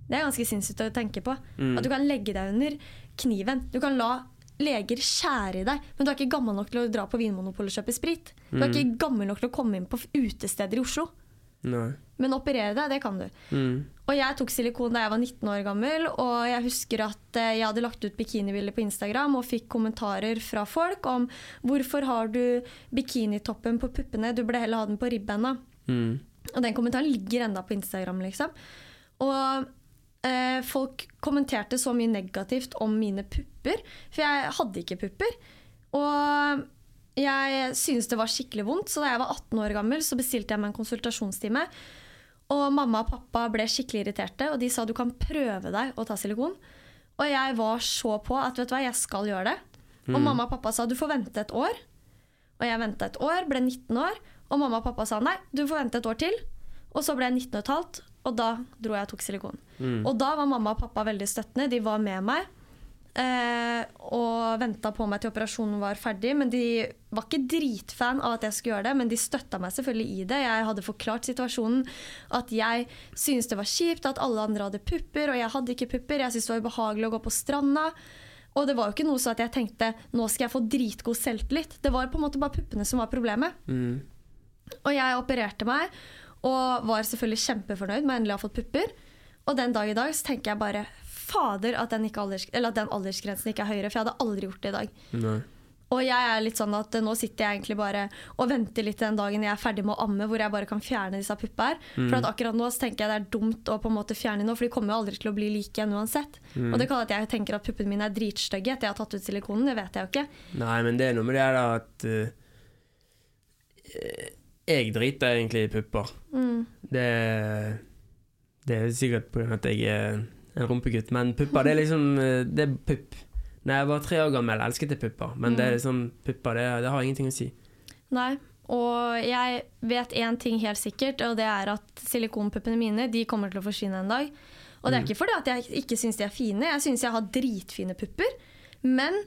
Det er ganske sinnssykt å tenke på. At du kan legge deg under kniven. Du kan la leger skjære i deg, men du er ikke gammel nok til å dra på Vinmonopolet og kjøpe sprit. Du er ikke gammel nok til å komme inn på utesteder i Oslo. Nei. Men operere deg, det kan du. Mm. Og jeg tok silikon da jeg var 19 år gammel, og jeg husker at eh, jeg hadde lagt ut bikinibilder på Instagram og fikk kommentarer fra folk om hvorfor har du bikinitoppen på puppene, du burde heller ha den på ribbeina. Mm. Og den kommentaren ligger enda på Instagram, liksom. Og eh, folk kommenterte så mye negativt om mine pupper, for jeg hadde ikke pupper. Og jeg syntes det var skikkelig vondt, så da jeg var 18 år gammel, så bestilte jeg meg en konsultasjonstime. Og mamma og pappa ble skikkelig irriterte, og de sa du kan prøve deg å ta silikon. Og jeg var så på at vet du hva, jeg skal gjøre det. Og mamma og pappa sa du får vente et år. Og jeg venta et år, ble 19 år, og mamma og pappa sa nei, du får vente et år til. Og så ble jeg 19 15, og da dro jeg og tok silikon. Og da var mamma og pappa veldig støttende, de var med meg. Eh, og venta på meg til operasjonen var ferdig. Men de var ikke dritfan av at jeg skulle gjøre det, men de støtta meg selvfølgelig i det. Jeg hadde forklart situasjonen. At jeg syntes det var kjipt at alle andre hadde pupper, og jeg hadde ikke pupper. Jeg syntes det var ubehagelig å gå på stranda. Og det var jo ikke noe så at jeg tenkte nå skal jeg få dritgod selvtillit. Det var på en måte bare puppene som var problemet. Mm. Og jeg opererte meg, og var selvfølgelig kjempefornøyd med å endelig ha fått pupper. Og den dag i dag så tenker jeg bare fader at den, ikke alders, eller at den aldersgrensen ikke er høyere, for jeg hadde aldri gjort det i dag. Nei. Og jeg er litt sånn at eh, nå sitter jeg egentlig bare og venter litt den dagen jeg er ferdig med å amme, hvor jeg bare kan fjerne disse puppa her. For at akkurat nå så tenker jeg det er dumt å på en måte fjerne nå, for de kommer jo aldri til å bli like igjen uansett. Og det kan at jeg tenker at puppene mine er dritstygge etter jeg har tatt ut silikonen, det vet jeg jo ikke. Nei, men det er noe med det da at uh, Jeg driter egentlig i pupper. Mm. Det, det er sikkert pga. at jeg er en rumpegutt, men pupper, det er liksom eh, Det er pupp. Når jeg var tre år gammel, elsket jeg pupper, men det er liksom pupper, det, det har ingenting å si. Nei. Og jeg vet én ting helt sikkert, og det er at silikonpuppene mine de kommer til å forsvinne en dag. Og det er ikke fordi at jeg ikke syns de er fine, jeg syns jeg har dritfine pupper. Men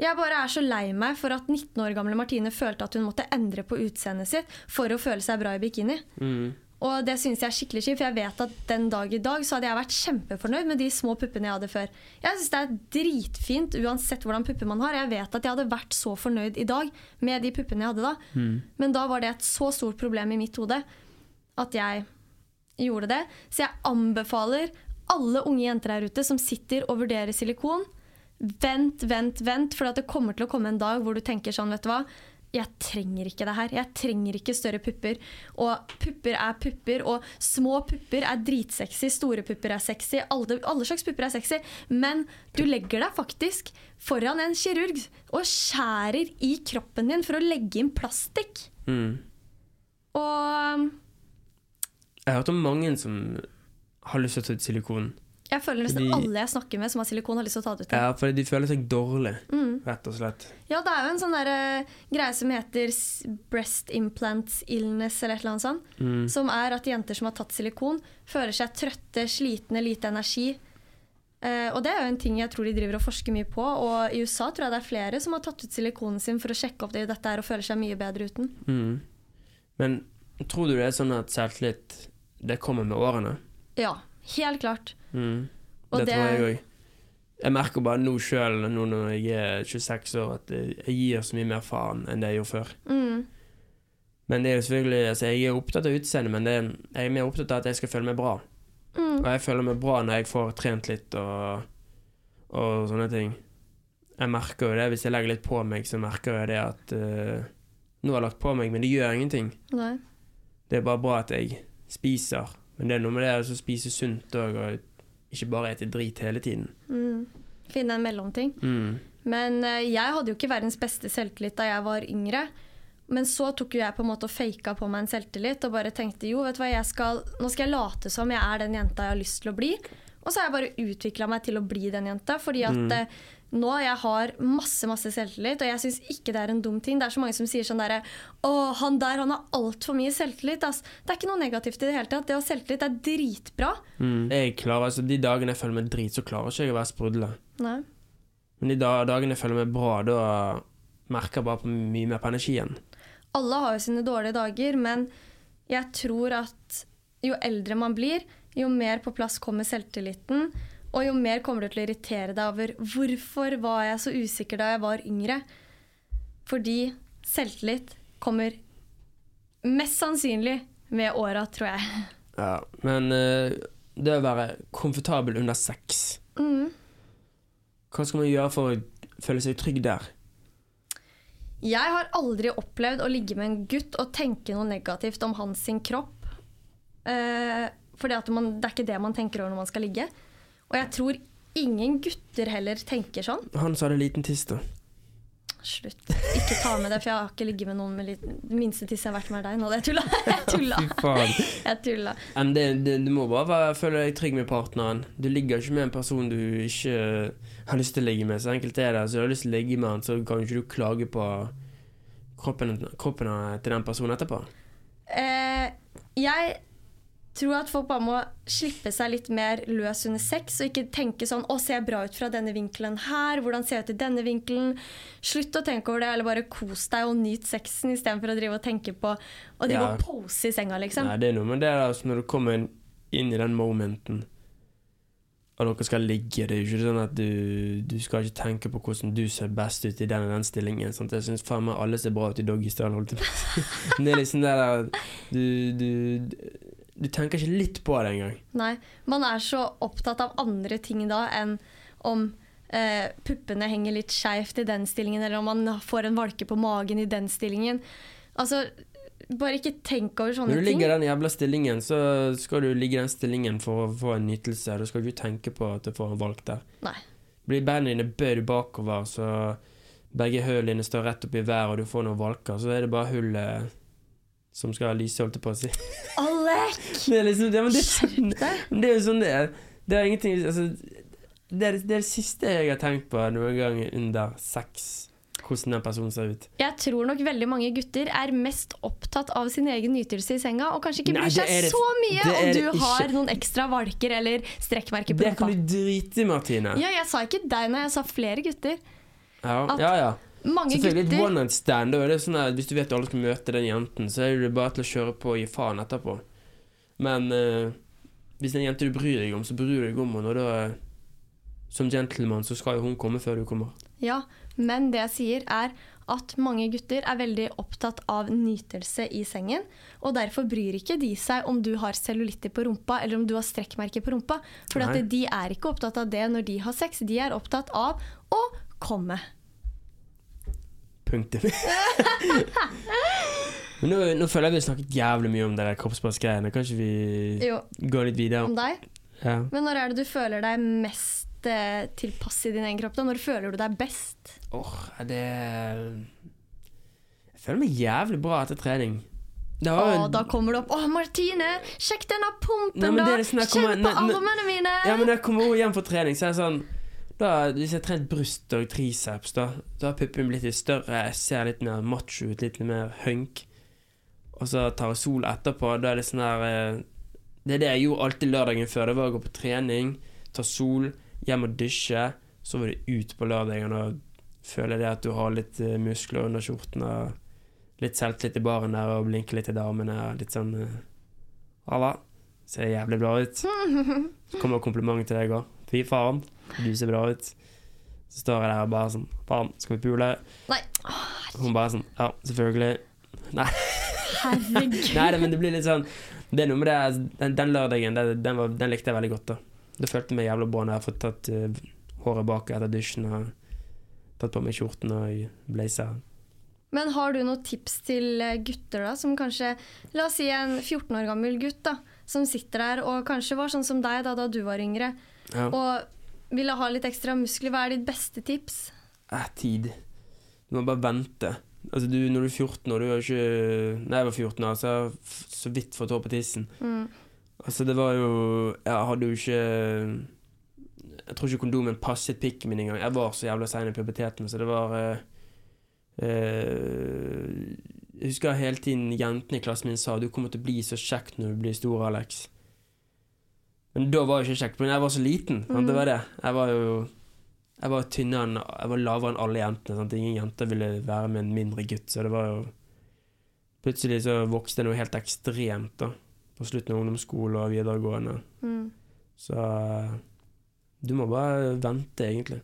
jeg bare er så lei meg for at 19 år gamle Martine følte at hun måtte endre på utseendet sitt for å føle seg bra i bikini. Mm. Og det syns jeg er skikkelig kjipt, for jeg vet at den dag i dag så hadde jeg vært kjempefornøyd med de små puppene jeg hadde før. Jeg syns det er dritfint uansett hvordan pupper man har. Jeg vet at jeg hadde vært så fornøyd i dag med de puppene jeg hadde da. Men da var det et så stort problem i mitt hode at jeg gjorde det. Så jeg anbefaler alle unge jenter her ute som sitter og vurderer silikon, vent, vent, vent, for det kommer til å komme en dag hvor du tenker sånn, vet du hva jeg trenger ikke det her. Jeg trenger ikke større pupper. Og pupper er pupper, og små pupper er dritsexy, store pupper er sexy. Alle, alle slags pupper er sexy. Men du legger deg faktisk foran en kirurg og skjærer i kroppen din for å legge inn plastikk. Mm. Og Jeg har hørt om mange som har lyst til å ta ut silikon. Jeg føler nesten Fordi- alle jeg snakker med som har silikon, har lyst til å ta det ut. Ja, fordi de føler seg dårlig, Mm. rett og slett. Ja, det er jo en sånn der, uh, greie som heter breast implant illness, eller et eller annet sånt. Mm. Som er at jenter som har tatt silikon, føler seg trøtte, slitne, lite energi. Uh, og det er jo en ting jeg tror de driver og forsker mye på. Og i USA tror jeg det er flere som har tatt ut silikonen sin for å sjekke opp det dette her og føler seg mye bedre uten. Mm. Men tror du det er sånn at selvtillit det kommer med årene? Ja, helt klart. Mm. Det, det- tror jeg òg. Jeg merker bare nå sjøl, nå når jeg er 26 år, at jeg gir så mye mer faen enn det jeg gjorde før. Mm. Men det er jo selvfølgelig altså Jeg er opptatt av utseendet, men det er, jeg er mer opptatt av at jeg skal føle meg bra. Mm. Og jeg føler meg bra når jeg får trent litt og, og sånne ting. Jeg merker jo det, hvis jeg legger litt på meg, så merker jeg det at uh, Nå har jeg lagt på meg, men det gjør ingenting. Nei. Det er bare bra at jeg spiser. Men det er noe med det å spise sunt òg, og ikke bare spiser drit hele tiden. Mm. Finne en mellomting. Mm. Men eh, jeg hadde jo ikke verdens beste selvtillit da jeg var yngre. Men så tok jo jeg på en måte og faka på meg en selvtillit og bare tenkte jo, vet du hva, jeg skal, nå skal jeg late som jeg er den jenta jeg har lyst til å bli. Og så har jeg bare utvikla meg til å bli den jenta. Fordi at eh, nå jeg har masse masse selvtillit, og jeg syns ikke det er en dum ting. Det er så mange som sier sånn derre Å, han der han har altfor mye selvtillit. Ass. Det er ikke noe negativt i det hele tatt. Det å ha selvtillit er dritbra. Mm. Jeg klarer, altså, de dagene jeg føler meg drit, så klarer ikke jeg å være sprudle. Men de dagene jeg føler meg bra, da merker jeg bare på mye mer på energien. Alle har jo sine dårlige dager, men jeg tror at jo eldre man blir, jo mer på plass kommer selvtilliten. Og jo mer kommer du til å irritere deg over hvorfor var jeg så usikker da jeg var yngre. Fordi selvtillit kommer mest sannsynlig med åra, tror jeg. Ja, men eh, det å være komfortabel under sex Mm. Hva skal man gjøre for å føle seg trygg der? Jeg har aldri opplevd å ligge med en gutt og tenke noe negativt om hans sin kropp. Eh, fordi at man, det er ikke det man tenker over når man skal ligge. Og jeg tror ingen gutter heller tenker sånn. Han sa det liten tiss, da. Slutt. Ikke ta med det, for jeg har ikke ligget med noen med liten minste tiss jeg har vært med deg nå. Det tulla. Jeg tulla. Jeg tulla. Men det, det, du må bare være, føle deg trygg med partneren. Du ligger ikke med en person du ikke har lyst til å ligge med. Så enkelt er det. Så du har lyst til å ligge med han, så kan ikke du klage på kroppen, kroppen til den personen etterpå. Eh, jeg tror at folk bare må slippe seg litt mer løs under sex, og ikke tenke sånn 'Å, ser jeg bra ut fra denne vinkelen her?' 'Hvordan ser jeg ut i denne vinkelen?' Slutt å tenke over det, eller bare kos deg og nyt sexen istedenfor å drive og tenke på å drive Ja. og pose i senga, liksom. Nei, det er noe med det altså, når du kommer inn i den momenten og dere skal ligge, det er jo ikke sånn at du, du skal ikke tenke på hvordan du ser best ut i den og den stillingen. Sant? Jeg syns faen meg alle ser bra ut i doggystyle, holdt jeg på å si. Men det er liksom det der du, du, du tenker ikke litt på det engang. Nei, Man er så opptatt av andre ting da enn om eh, puppene henger litt skeivt i den stillingen, eller om man får en valke på magen i den stillingen. Altså, bare ikke tenk over sånne ting. Når du ting. ligger i den jævla stillingen, så skal du ligge i den stillingen for å få en nytelse. Da skal du ikke tenke på at du får en valk der. Nei. Blir beina dine bøyd bakover, så begge hullene dine står rett opp i været, og du får noen valker, så er det bare hullet som skal lyse, holdt jeg på å si. Alek! Det er liksom ja, det, men det er jo sånn det er. Det er ingenting altså, det, er, det er det siste jeg har tenkt på noen gang under sex. Hvordan den personen ser ut. Jeg tror nok veldig mange gutter er mest opptatt av sin egen nytelse i senga, og kanskje ikke Nei, bryr seg det- så mye det om det du ikke. har noen ekstra valker eller strekkmerker på Det kan rumpa. du drite i, Martine. Ja, jeg sa ikke deg når jeg sa flere gutter. Ja, at ja. ja. Mange Selvfølgelig gutter one night stand. Sånn at Hvis du vet du aldri skal møte den jenten, så er det bare til å kjøre på og gi faen etterpå. Men uh, hvis det er en jente du bryr deg om, så bryr du deg om henne. Og da, eh, som gentleman, så skal jo hun komme før du kommer. Ja, men det jeg sier er at mange gutter er veldig opptatt av nytelse i sengen, og derfor bryr ikke de seg om du har cellulitter på rumpa eller om du har strekkmerker på rumpa. For de er ikke opptatt av det når de har sex, de er opptatt av å komme. Punktum. Men nå, nå føler jeg vi har snakket jævlig mye om det der kroppspressgreiene. Kan ikke vi Jo, gå litt videre? om deg. Ja. Men når er det du føler deg mest eh, tilpass i din egen kropp? da? Når føler du deg best? Åh, det Jeg føler meg jævlig bra etter trening. Da, Åh, da kommer det opp 'Å, Martine, sjekk denne pumpen, Nei, da! kommer- Kjenn på armene mine!' Ja, men når jeg kommer hjem fra trening, så er det sånn da, Hvis jeg har trent bryst og triceps, da, da har puppen blitt litt større. Jeg ser litt mer macho ut, litt mer hunk. Og så tar jeg sol etterpå. Da er det sånn her eh, Det er det jeg gjorde alltid lørdagen før. Det var å gå på trening, ta sol, hjem og dusje. Så var det ut på lørdagen og føle det at du har litt eh, muskler under skjorten. Og litt selvtillit i baren der og blinke litt til damene. og Litt sånn eh, Halla. Ser jævlig bra ut. Så kommer komplimenten til deg òg. Fy faen, du ser bra ut. Så står jeg der og bare sånn Faen, skal vi pule? Nei. Hun bare sånn Ja, selvfølgelig. Nei. Herregud. Nei, men det blir litt sånn Det er noe med det Den, den lørdagen, det, den, var, den likte jeg veldig godt, da. Det følte meg jævlig bra når jeg har fått tatt uh, håret bak etter dusjen og tatt på meg skjorten og blazer. Men har du noen tips til eh, gutter, da, som kanskje La oss si en 14 år gammel gutt da, som sitter der og kanskje var sånn som deg da, da du var yngre, Ja. og ville ha litt ekstra muskler. Hva er ditt beste tips? Eh, tid. Du må bare vente. Altså du, Når du er 14 år, du har ikke Nei, jeg var 14 år, så jeg har så vidt fått hår på tissen. Mm. Altså, det var jo Jeg hadde jo ikke Jeg tror ikke kondomen passet pikken min engang. Jeg var så jævla sein i puberteten, så det var eh, eh, Jeg husker hele tiden jentene i klassen min sa 'du kommer til å bli så kjekk når du blir stor, Alex'. Men da var jeg ikke kjekk, men jeg var så liten. Sant? Det var det. Jeg var jo Jeg var tynnere enn Jeg var lavere enn alle jentene. Sant? Ingen jenter ville være med en mindre gutt, så det var jo Plutselig så vokste jeg noe helt ekstremt, da. På slutten av ungdomsskole og videregående. Mm. Så eh, du må bare vente, egentlig.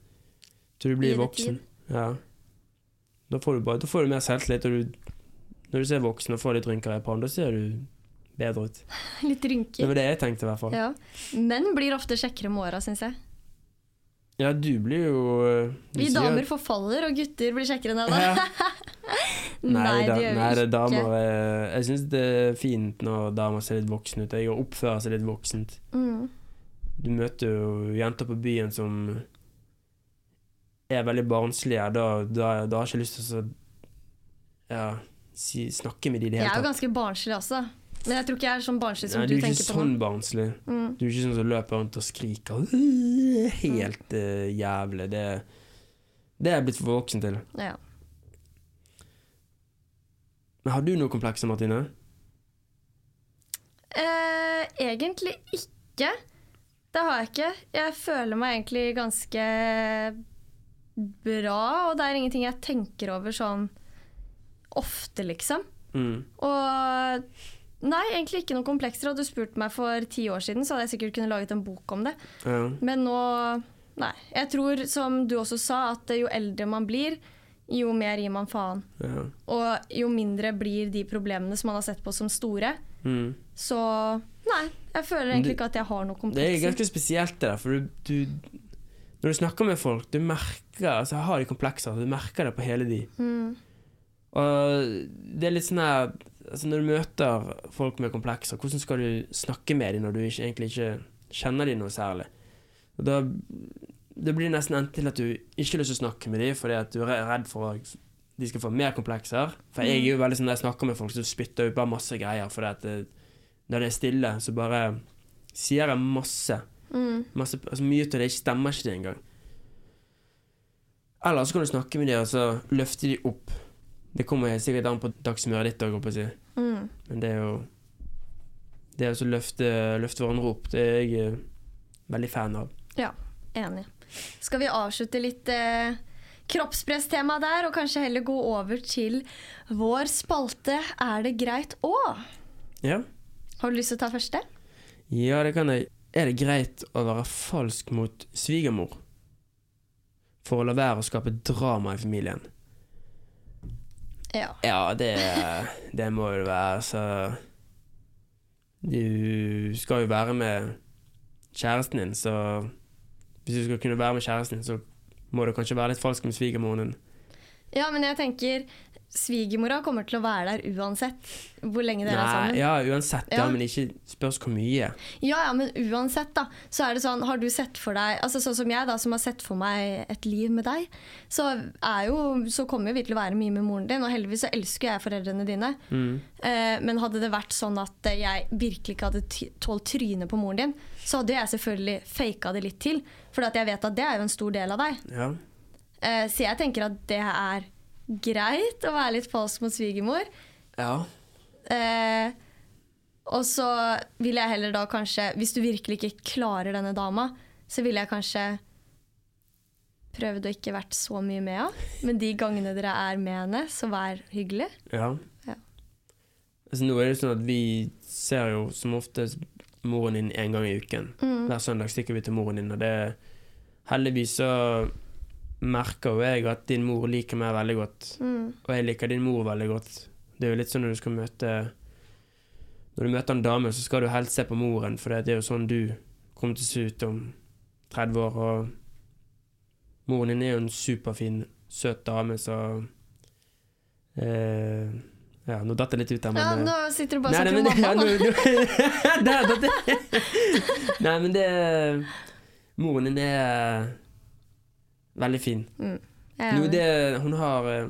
Til du blir voksen. Ja. Da får du, bare, da får du mer selvtillit, og du, når du ser voksen og får litt rynker i pannen, da ser du bedre ut. Litt Det var det jeg tenkte, i hvert fall. Ja. Menn blir ofte kjekkere med åra, syns jeg. Ja, du blir jo eh, du Vi sier- damer forfaller, og gutter blir kjekkere enn deg, da. Nei, da, det gjør nei, vi det er ikke. damer eh, Jeg syns det er fint når damer ser litt voksne ut. Jeg oppfører seg litt voksent. Mm. Du møter jo jenter på byen som er veldig barnslige. Da, da, da har jeg ikke lyst til å ja, si, snakke med dem i det hele tatt. Jeg er jo ganske barnslig også. Men jeg tror ikke jeg er sånn barnslig som Nei, du, du er ikke sånn nå. barnslig. Mm. Du er ikke sånn som løper rundt og skriker «Åh, helt uh, jævlig. Det, det er jeg blitt for voksen til. Ja. Men har du noe komplekser, Martine? Eh, egentlig ikke. Det har jeg ikke. Jeg føler meg egentlig ganske bra, og det er ingenting jeg tenker over sånn ofte, liksom. Mm. Og nei, egentlig ikke noen komplekser. Hadde du spurt meg for ti år siden, så hadde jeg sikkert kunnet laget en bok om det. Ja. Men nå Nei. Jeg tror, som du også sa, at jo eldre man blir, jo mer gir man faen. ja. Og jo mindre blir de problemene som man har sett på som store. Mm. Så nei, jeg føler egentlig ikke at jeg har noe Det er ganske spesielt det der, for du, du Når du snakker med folk, du merker Altså, jeg har de komplekser, du merker det på hele de. Mm. Og det er litt sånn her Altså, når du møter folk med komplekser, hvordan skal du snakke med dem når du ikke, egentlig ikke kjenner dem noe særlig? Og da det blir nesten endt til at du ikke har lyst til å snakke med dem fordi at du er redd for at de skal få mer komplekser. For jeg er jo veldig sånn når jeg snakker med folk, så spytter jeg ut bare masse greier. For det, når det er stille, så bare sier jeg masse. Mm. masse altså Mye av det ikke stemmer ikke det engang. Eller så kan du snakke med dem og så løfte de opp. Det kommer sikkert an på dagshumøret ditt òg, si. Mm. Men det er jo Det å løfte, løfte hverandre opp, det er jeg eh, veldig fan av. Ja, enig. Skal vi avslutte litt eh, kroppspresstema der, og kanskje heller gå over til vår spalte Er det greit å? Ja. Har du lyst til å ta første? ja, det kan jeg. Er det greit å være falsk mot svigermor? For å la være å skape drama i familien? Ja. Ja, det, det må det være, så Du skal jo være med kjæresten din, så Hvis du skal kunne være med kjæresten din, så må du kanskje være litt falsk med svigermoren din. ja, men jeg tenker svigermora kommer til å være der uansett hvor lenge dere er sammen. ja, uansett, ja. Ja. men ikke spørs hvor mye. Ja, ja, men uansett, da, så er det sånn Har du sett for deg Altså Sånn som jeg, da, som har sett for meg et liv med deg, så er jo Så kommer vi til å være mye med moren din, og heldigvis så elsker jeg foreldrene dine. Mm. Eh, men hadde det vært sånn at jeg virkelig ikke hadde tålt trynet på moren din, så hadde jeg selvfølgelig faka det litt til, for jeg vet at det er jo en stor del av deg. Ja. Eh, så jeg tenker at det er greit å være litt falsk mot svigermor. ja. Eh, og så vil jeg heller da kanskje, hvis du virkelig ikke klarer denne dama, så ville jeg kanskje prøvd å ikke vært så mye med henne. Men de gangene dere er med henne, så vær hyggelig. Ja. Ja. Altså, nå er det sånn at vi ser jo som oftest moren din en gang i uken. Mm. Hver søndag stikker vi til moren din, og det Heldigvis så merker jo jeg at din mor liker meg veldig godt. Mm. Og jeg liker din mor veldig godt. Det er jo litt sånn når du skal møte Når du møter en dame, så skal du helst se på moren, for det er jo sånn du kommer til å se ut om 30 år. Og moren din er jo en superfin, søt dame, så Eh, ja, nå datt det litt ut der, men Ja, eh, nå sitter du bare og snakker om mamma. ja, nå. nå- nå- Der datt det Nei, men det Moren din er veldig fin. Mm. er det, hun har eh,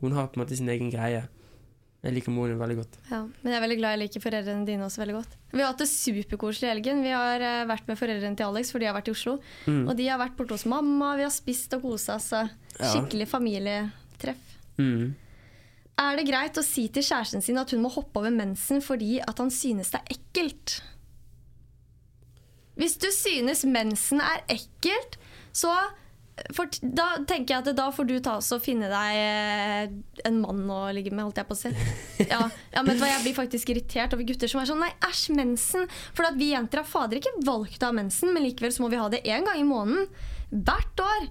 Hun har på en måte sin egen greie. Jeg liker moren din veldig godt. Ja, men jeg er veldig glad jeg liker foreldrene dine også veldig godt. Vi har hatt det superkoselig i helgen. Vi har eh, vært med foreldrene til Alex, for de har vært i Oslo. Mm. Og de har vært borte hos mamma, vi har spist og kosa oss. Skikkelig familietreff. Mm. Er det greit å si til kjæresten sin at hun må hoppe over mensen fordi at han synes det er ekkelt? Hvis du synes mensen er ekkelt, så for, da tenker jeg at da får du ta oss og finne deg eh, en mann å ligge med, holdt jeg på å si. Ja, ja, men Jeg blir faktisk irritert over gutter som er sånn Nei, æsj, mensen. For at vi jenter har fader ikke valgt å ha mensen, men likevel så må vi ha det én gang i måneden. Hvert år.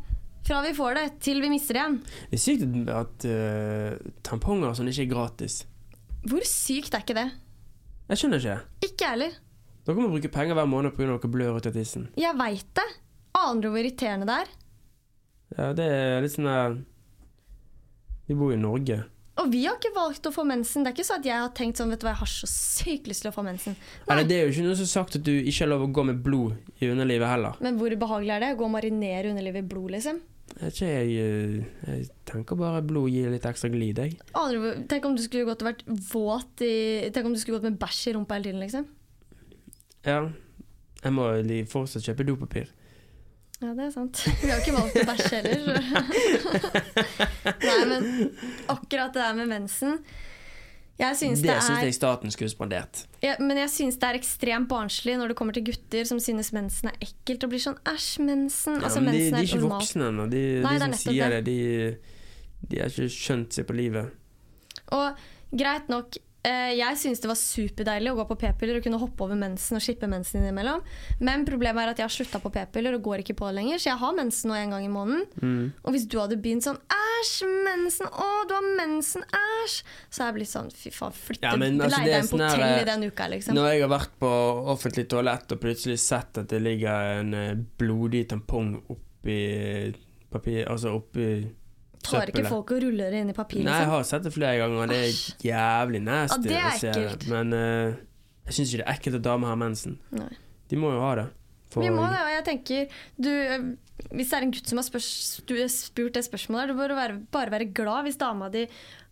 Fra vi får det, til vi mister det igjen. Det er sykt at uh, tamponger og sånn ikke er gratis. Hvor sykt er ikke det? Jeg skjønner ikke. Ikke heller. Dere må bruke penger hver måned pga. dere blør ut av tissen. Jeg veit det. Aner du hvor irriterende det er? Ja, det er litt sånn der Vi bor i Norge. Og vi har ikke valgt å få mensen. Det er ikke sånn at jeg har tenkt sånn, vet du hva, jeg har så sykt lyst til å få mensen. Nei. Det er jo ikke noe som har sagt at du ikke har lov å gå med blod i underlivet heller. Men hvor behagelig er det? Å Gå og marinere underlivet i blod, liksom? Ikke, jeg, eh, jeg tenker bare blod gir litt ekstra glid, jeg. Aner du, tenk om du skulle gått og vært våt i Tenk om du skulle gått med bæsj i rumpa hele tiden, liksom. Ja. Jeg må fortsatt kjøpe dopapir. Ja, det er sant. Vi har ikke valgt å bæsje heller. Nei, men akkurat det der med mensen Jeg synes Det det, syns jeg staten skulle spandert. Ja, men jeg syns det er ekstremt barnslig når det kommer til gutter som synes mensen er ekkelt og blir sånn æsj, mensen. Ja, altså, men de, mensen de er ikke normalt. voksne ennå. De, Nei, de som sier det. det, de, de har ikke skjønt seg på livet. Og greit nok, jeg syns det var superdeilig å gå på p-piller og kunne hoppe over mensen og slippe mensen innimellom. Men problemet er at jeg har slutta på p-piller og går ikke på det lenger, så jeg har mensen nå en gang i måneden. Mm. Og hvis du hadde begynt sånn æsj, mensen, å, du har mensen, æsj, så hadde jeg blitt sånn fy faen, flytte, Ja, men altså, deg på sånn hotell eh, i den uka, liksom. Når jeg har vært på offentlig toalett og plutselig sett at det ligger en eh, blodig tampong oppi papir Altså oppi Tar ikke folk og ruller det inn i papir, Nei, jeg liksom? har sett det flere ganger, og det er jævlig nasty Ja, å se det. Men uh, jeg syns ikke det er ekkelt at damer har mensen. Nei. De må jo ha det. Vi må det, og jeg tenker du, eh, Hvis det er en gutt som har spør, du spurt det spørsmålet, du bør være, bare være glad hvis dama di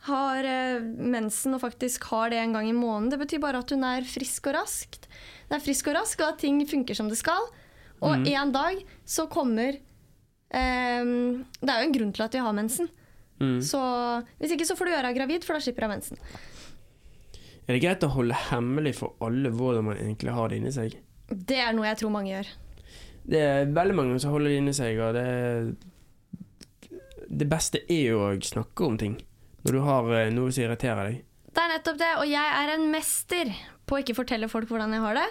har uh, mensen og faktisk har det en gang i måneden. Det betyr bare at hun er frisk og raskt. Det er frisk og rask, og at ting funker som det skal. Og mm. en dag så kommer eh, Det er jo en grunn til at vi har mensen. Mm. Så hvis ikke så får du gjøre deg gravid, for da slipper jeg mensen. Er det greit å holde hemmelig for alle hvordan man egentlig har det inni seg? Det er noe jeg tror mange gjør. Det er veldig mange som holder det inni seg, og det Det beste er jo å snakke om ting. Når du har eh, noe som irriterer deg. Det er nettopp det, og jeg er en mester på å ikke fortelle folk hvordan jeg har det.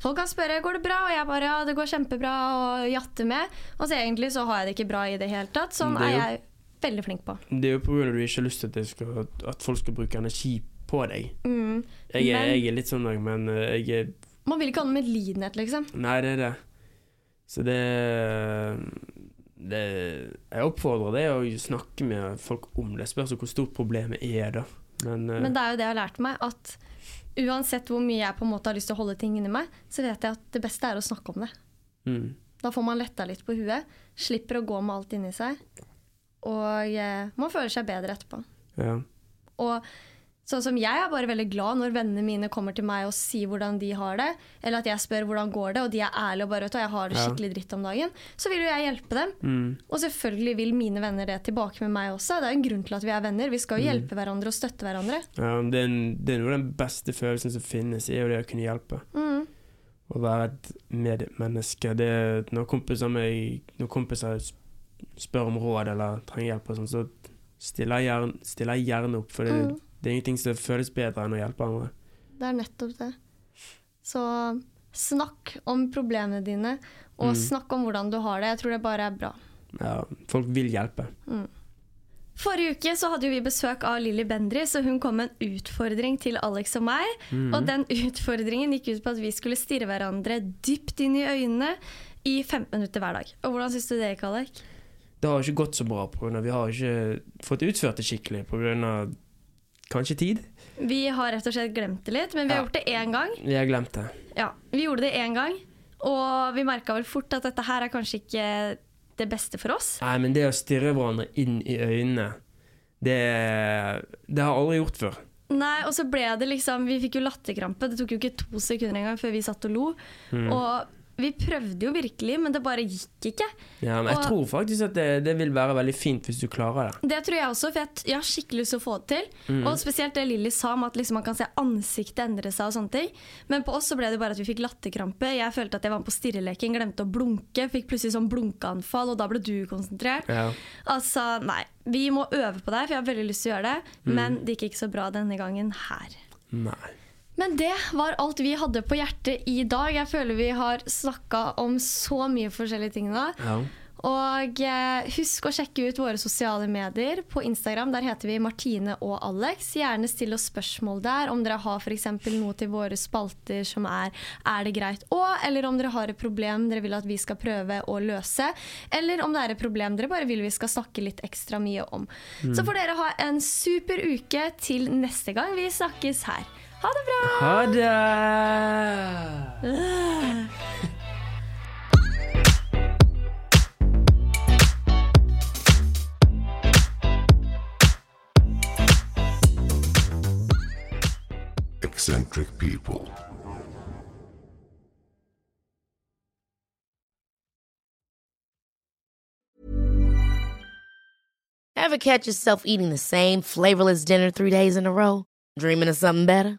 Folk kan spørre går det bra, og jeg bare ja, det går kjempebra, og jatte med. Og så egentlig så har jeg det ikke bra i det hele tatt. Sånn er, er er jeg veldig flink på. Det er jo pga. at du ikke har lyst til at, skal, at folk skal bruke energi på deg. Mm. Jeg er, Men- jeg er litt sånn, jeg, men eh, jeg er Man vil ikke ha noe medlidenhet, liksom. Nei, det er det. Så det, det Jeg oppfordrer det å snakke med folk om det. Spørs så hvor stort problemet er, da. Men, uh, Men det er jo det jeg har lært meg, at uansett hvor mye jeg på en måte har lyst til å holde ting inni meg, så vet jeg at det beste er å snakke om det. mm, Da får man letta litt på huet, slipper å gå med alt inni seg, og uh, man føler seg bedre etterpå. ja. Og sånn som jeg er bare veldig glad når vennene mine kommer til meg og sier hvordan de har det, eller at jeg spør hvordan går det, og de er ærlige og bare vet du, jeg har det skikkelig dritt om dagen, så vil jo jeg hjelpe dem. Mm, Og selvfølgelig vil mine venner det tilbake med meg også. Det er jo en grunn til at vi er venner. Vi skal jo hjelpe hverandre og støtte hverandre. ja det, er, det er noe av den beste følelsen som finnes, er jo det å kunne hjelpe. Mm. Å være et medmenneske. Det, er- når, kompiser meg, når kompiser spør om råd eller trenger hjelp, og sånn, så stiller jeg, gjerne, stiller jeg gjerne opp. For det, Mm. Det er ingenting som føles bedre enn å hjelpe andre. Det er nettopp det. Så snakk om problemene dine, og Mm. snakk om hvordan du har det. Jeg tror det bare er bra. Ja, folk vil hjelpe. Forrige uke så hadde vi besøk av Lilly Bendriss, og hun kom med en utfordring til Alex og meg. Mm. Og den utfordringen gikk ut på at vi skulle stirre hverandre dypt inn i øynene i 15 minutter hver dag. Og hvordan syns du det gikk, Alek? det har ikke gått så bra pga. vi har ikke fått utført det skikkelig pga. Kanskje tid. Vi har rett og slett glemt det litt, men vi har Ja. gjort det én gang. Vi har glemt det. Ja, Vi gjorde det én gang, og vi merka vel fort at dette her er kanskje ikke det beste for oss. Nei, men det å stirre hverandre inn i øynene, det, det har jeg aldri gjort før. Nei, og så ble det liksom Vi fikk jo latterkrampe. Det tok jo ikke to sekunder engang før vi satt og lo. Mm. Og vi prøvde jo virkelig, men det bare gikk ikke. Ja, men jeg Og- tror faktisk at det, det vil være veldig fint hvis du klarer det. Det tror jeg også, for jeg, jeg har skikkelig lyst til å få det til. Mm. Og spesielt det Lilly sa om at liksom man kan se ansiktet endre seg og sånne ting. Men på oss så ble det bare at vi fikk latterkrampe. Jeg følte at jeg var med på stirreleken, glemte å blunke. Fikk plutselig sånn blunkeanfall, og da ble du konsentrert. Ja. Altså, nei. Vi må øve på det, for jeg har veldig lyst til å gjøre det. Mm. Men det gikk ikke så bra denne gangen her. Nei. Men det var alt vi hadde på hjertet i dag. Jeg føler vi har snakka om så mye forskjellige ting da. Ja. Og eh, husk å sjekke ut våre sosiale medier. På Instagram der heter vi Martine og Alex. Gjerne still oss spørsmål der om dere har f.eks. noe til våre spalter som er 'Er det greit å?' eller om dere har et problem dere vil at vi skal prøve å løse. Eller om det er et problem dere bare vil vi skal snakke litt ekstra mye om. Så får dere ha en super uke til neste gang vi snakkes her. Ha det bra! Ha det! Eccentric people. Ever catch yourself eating the same flavorless dinner three days in a row? Dreaming of something better?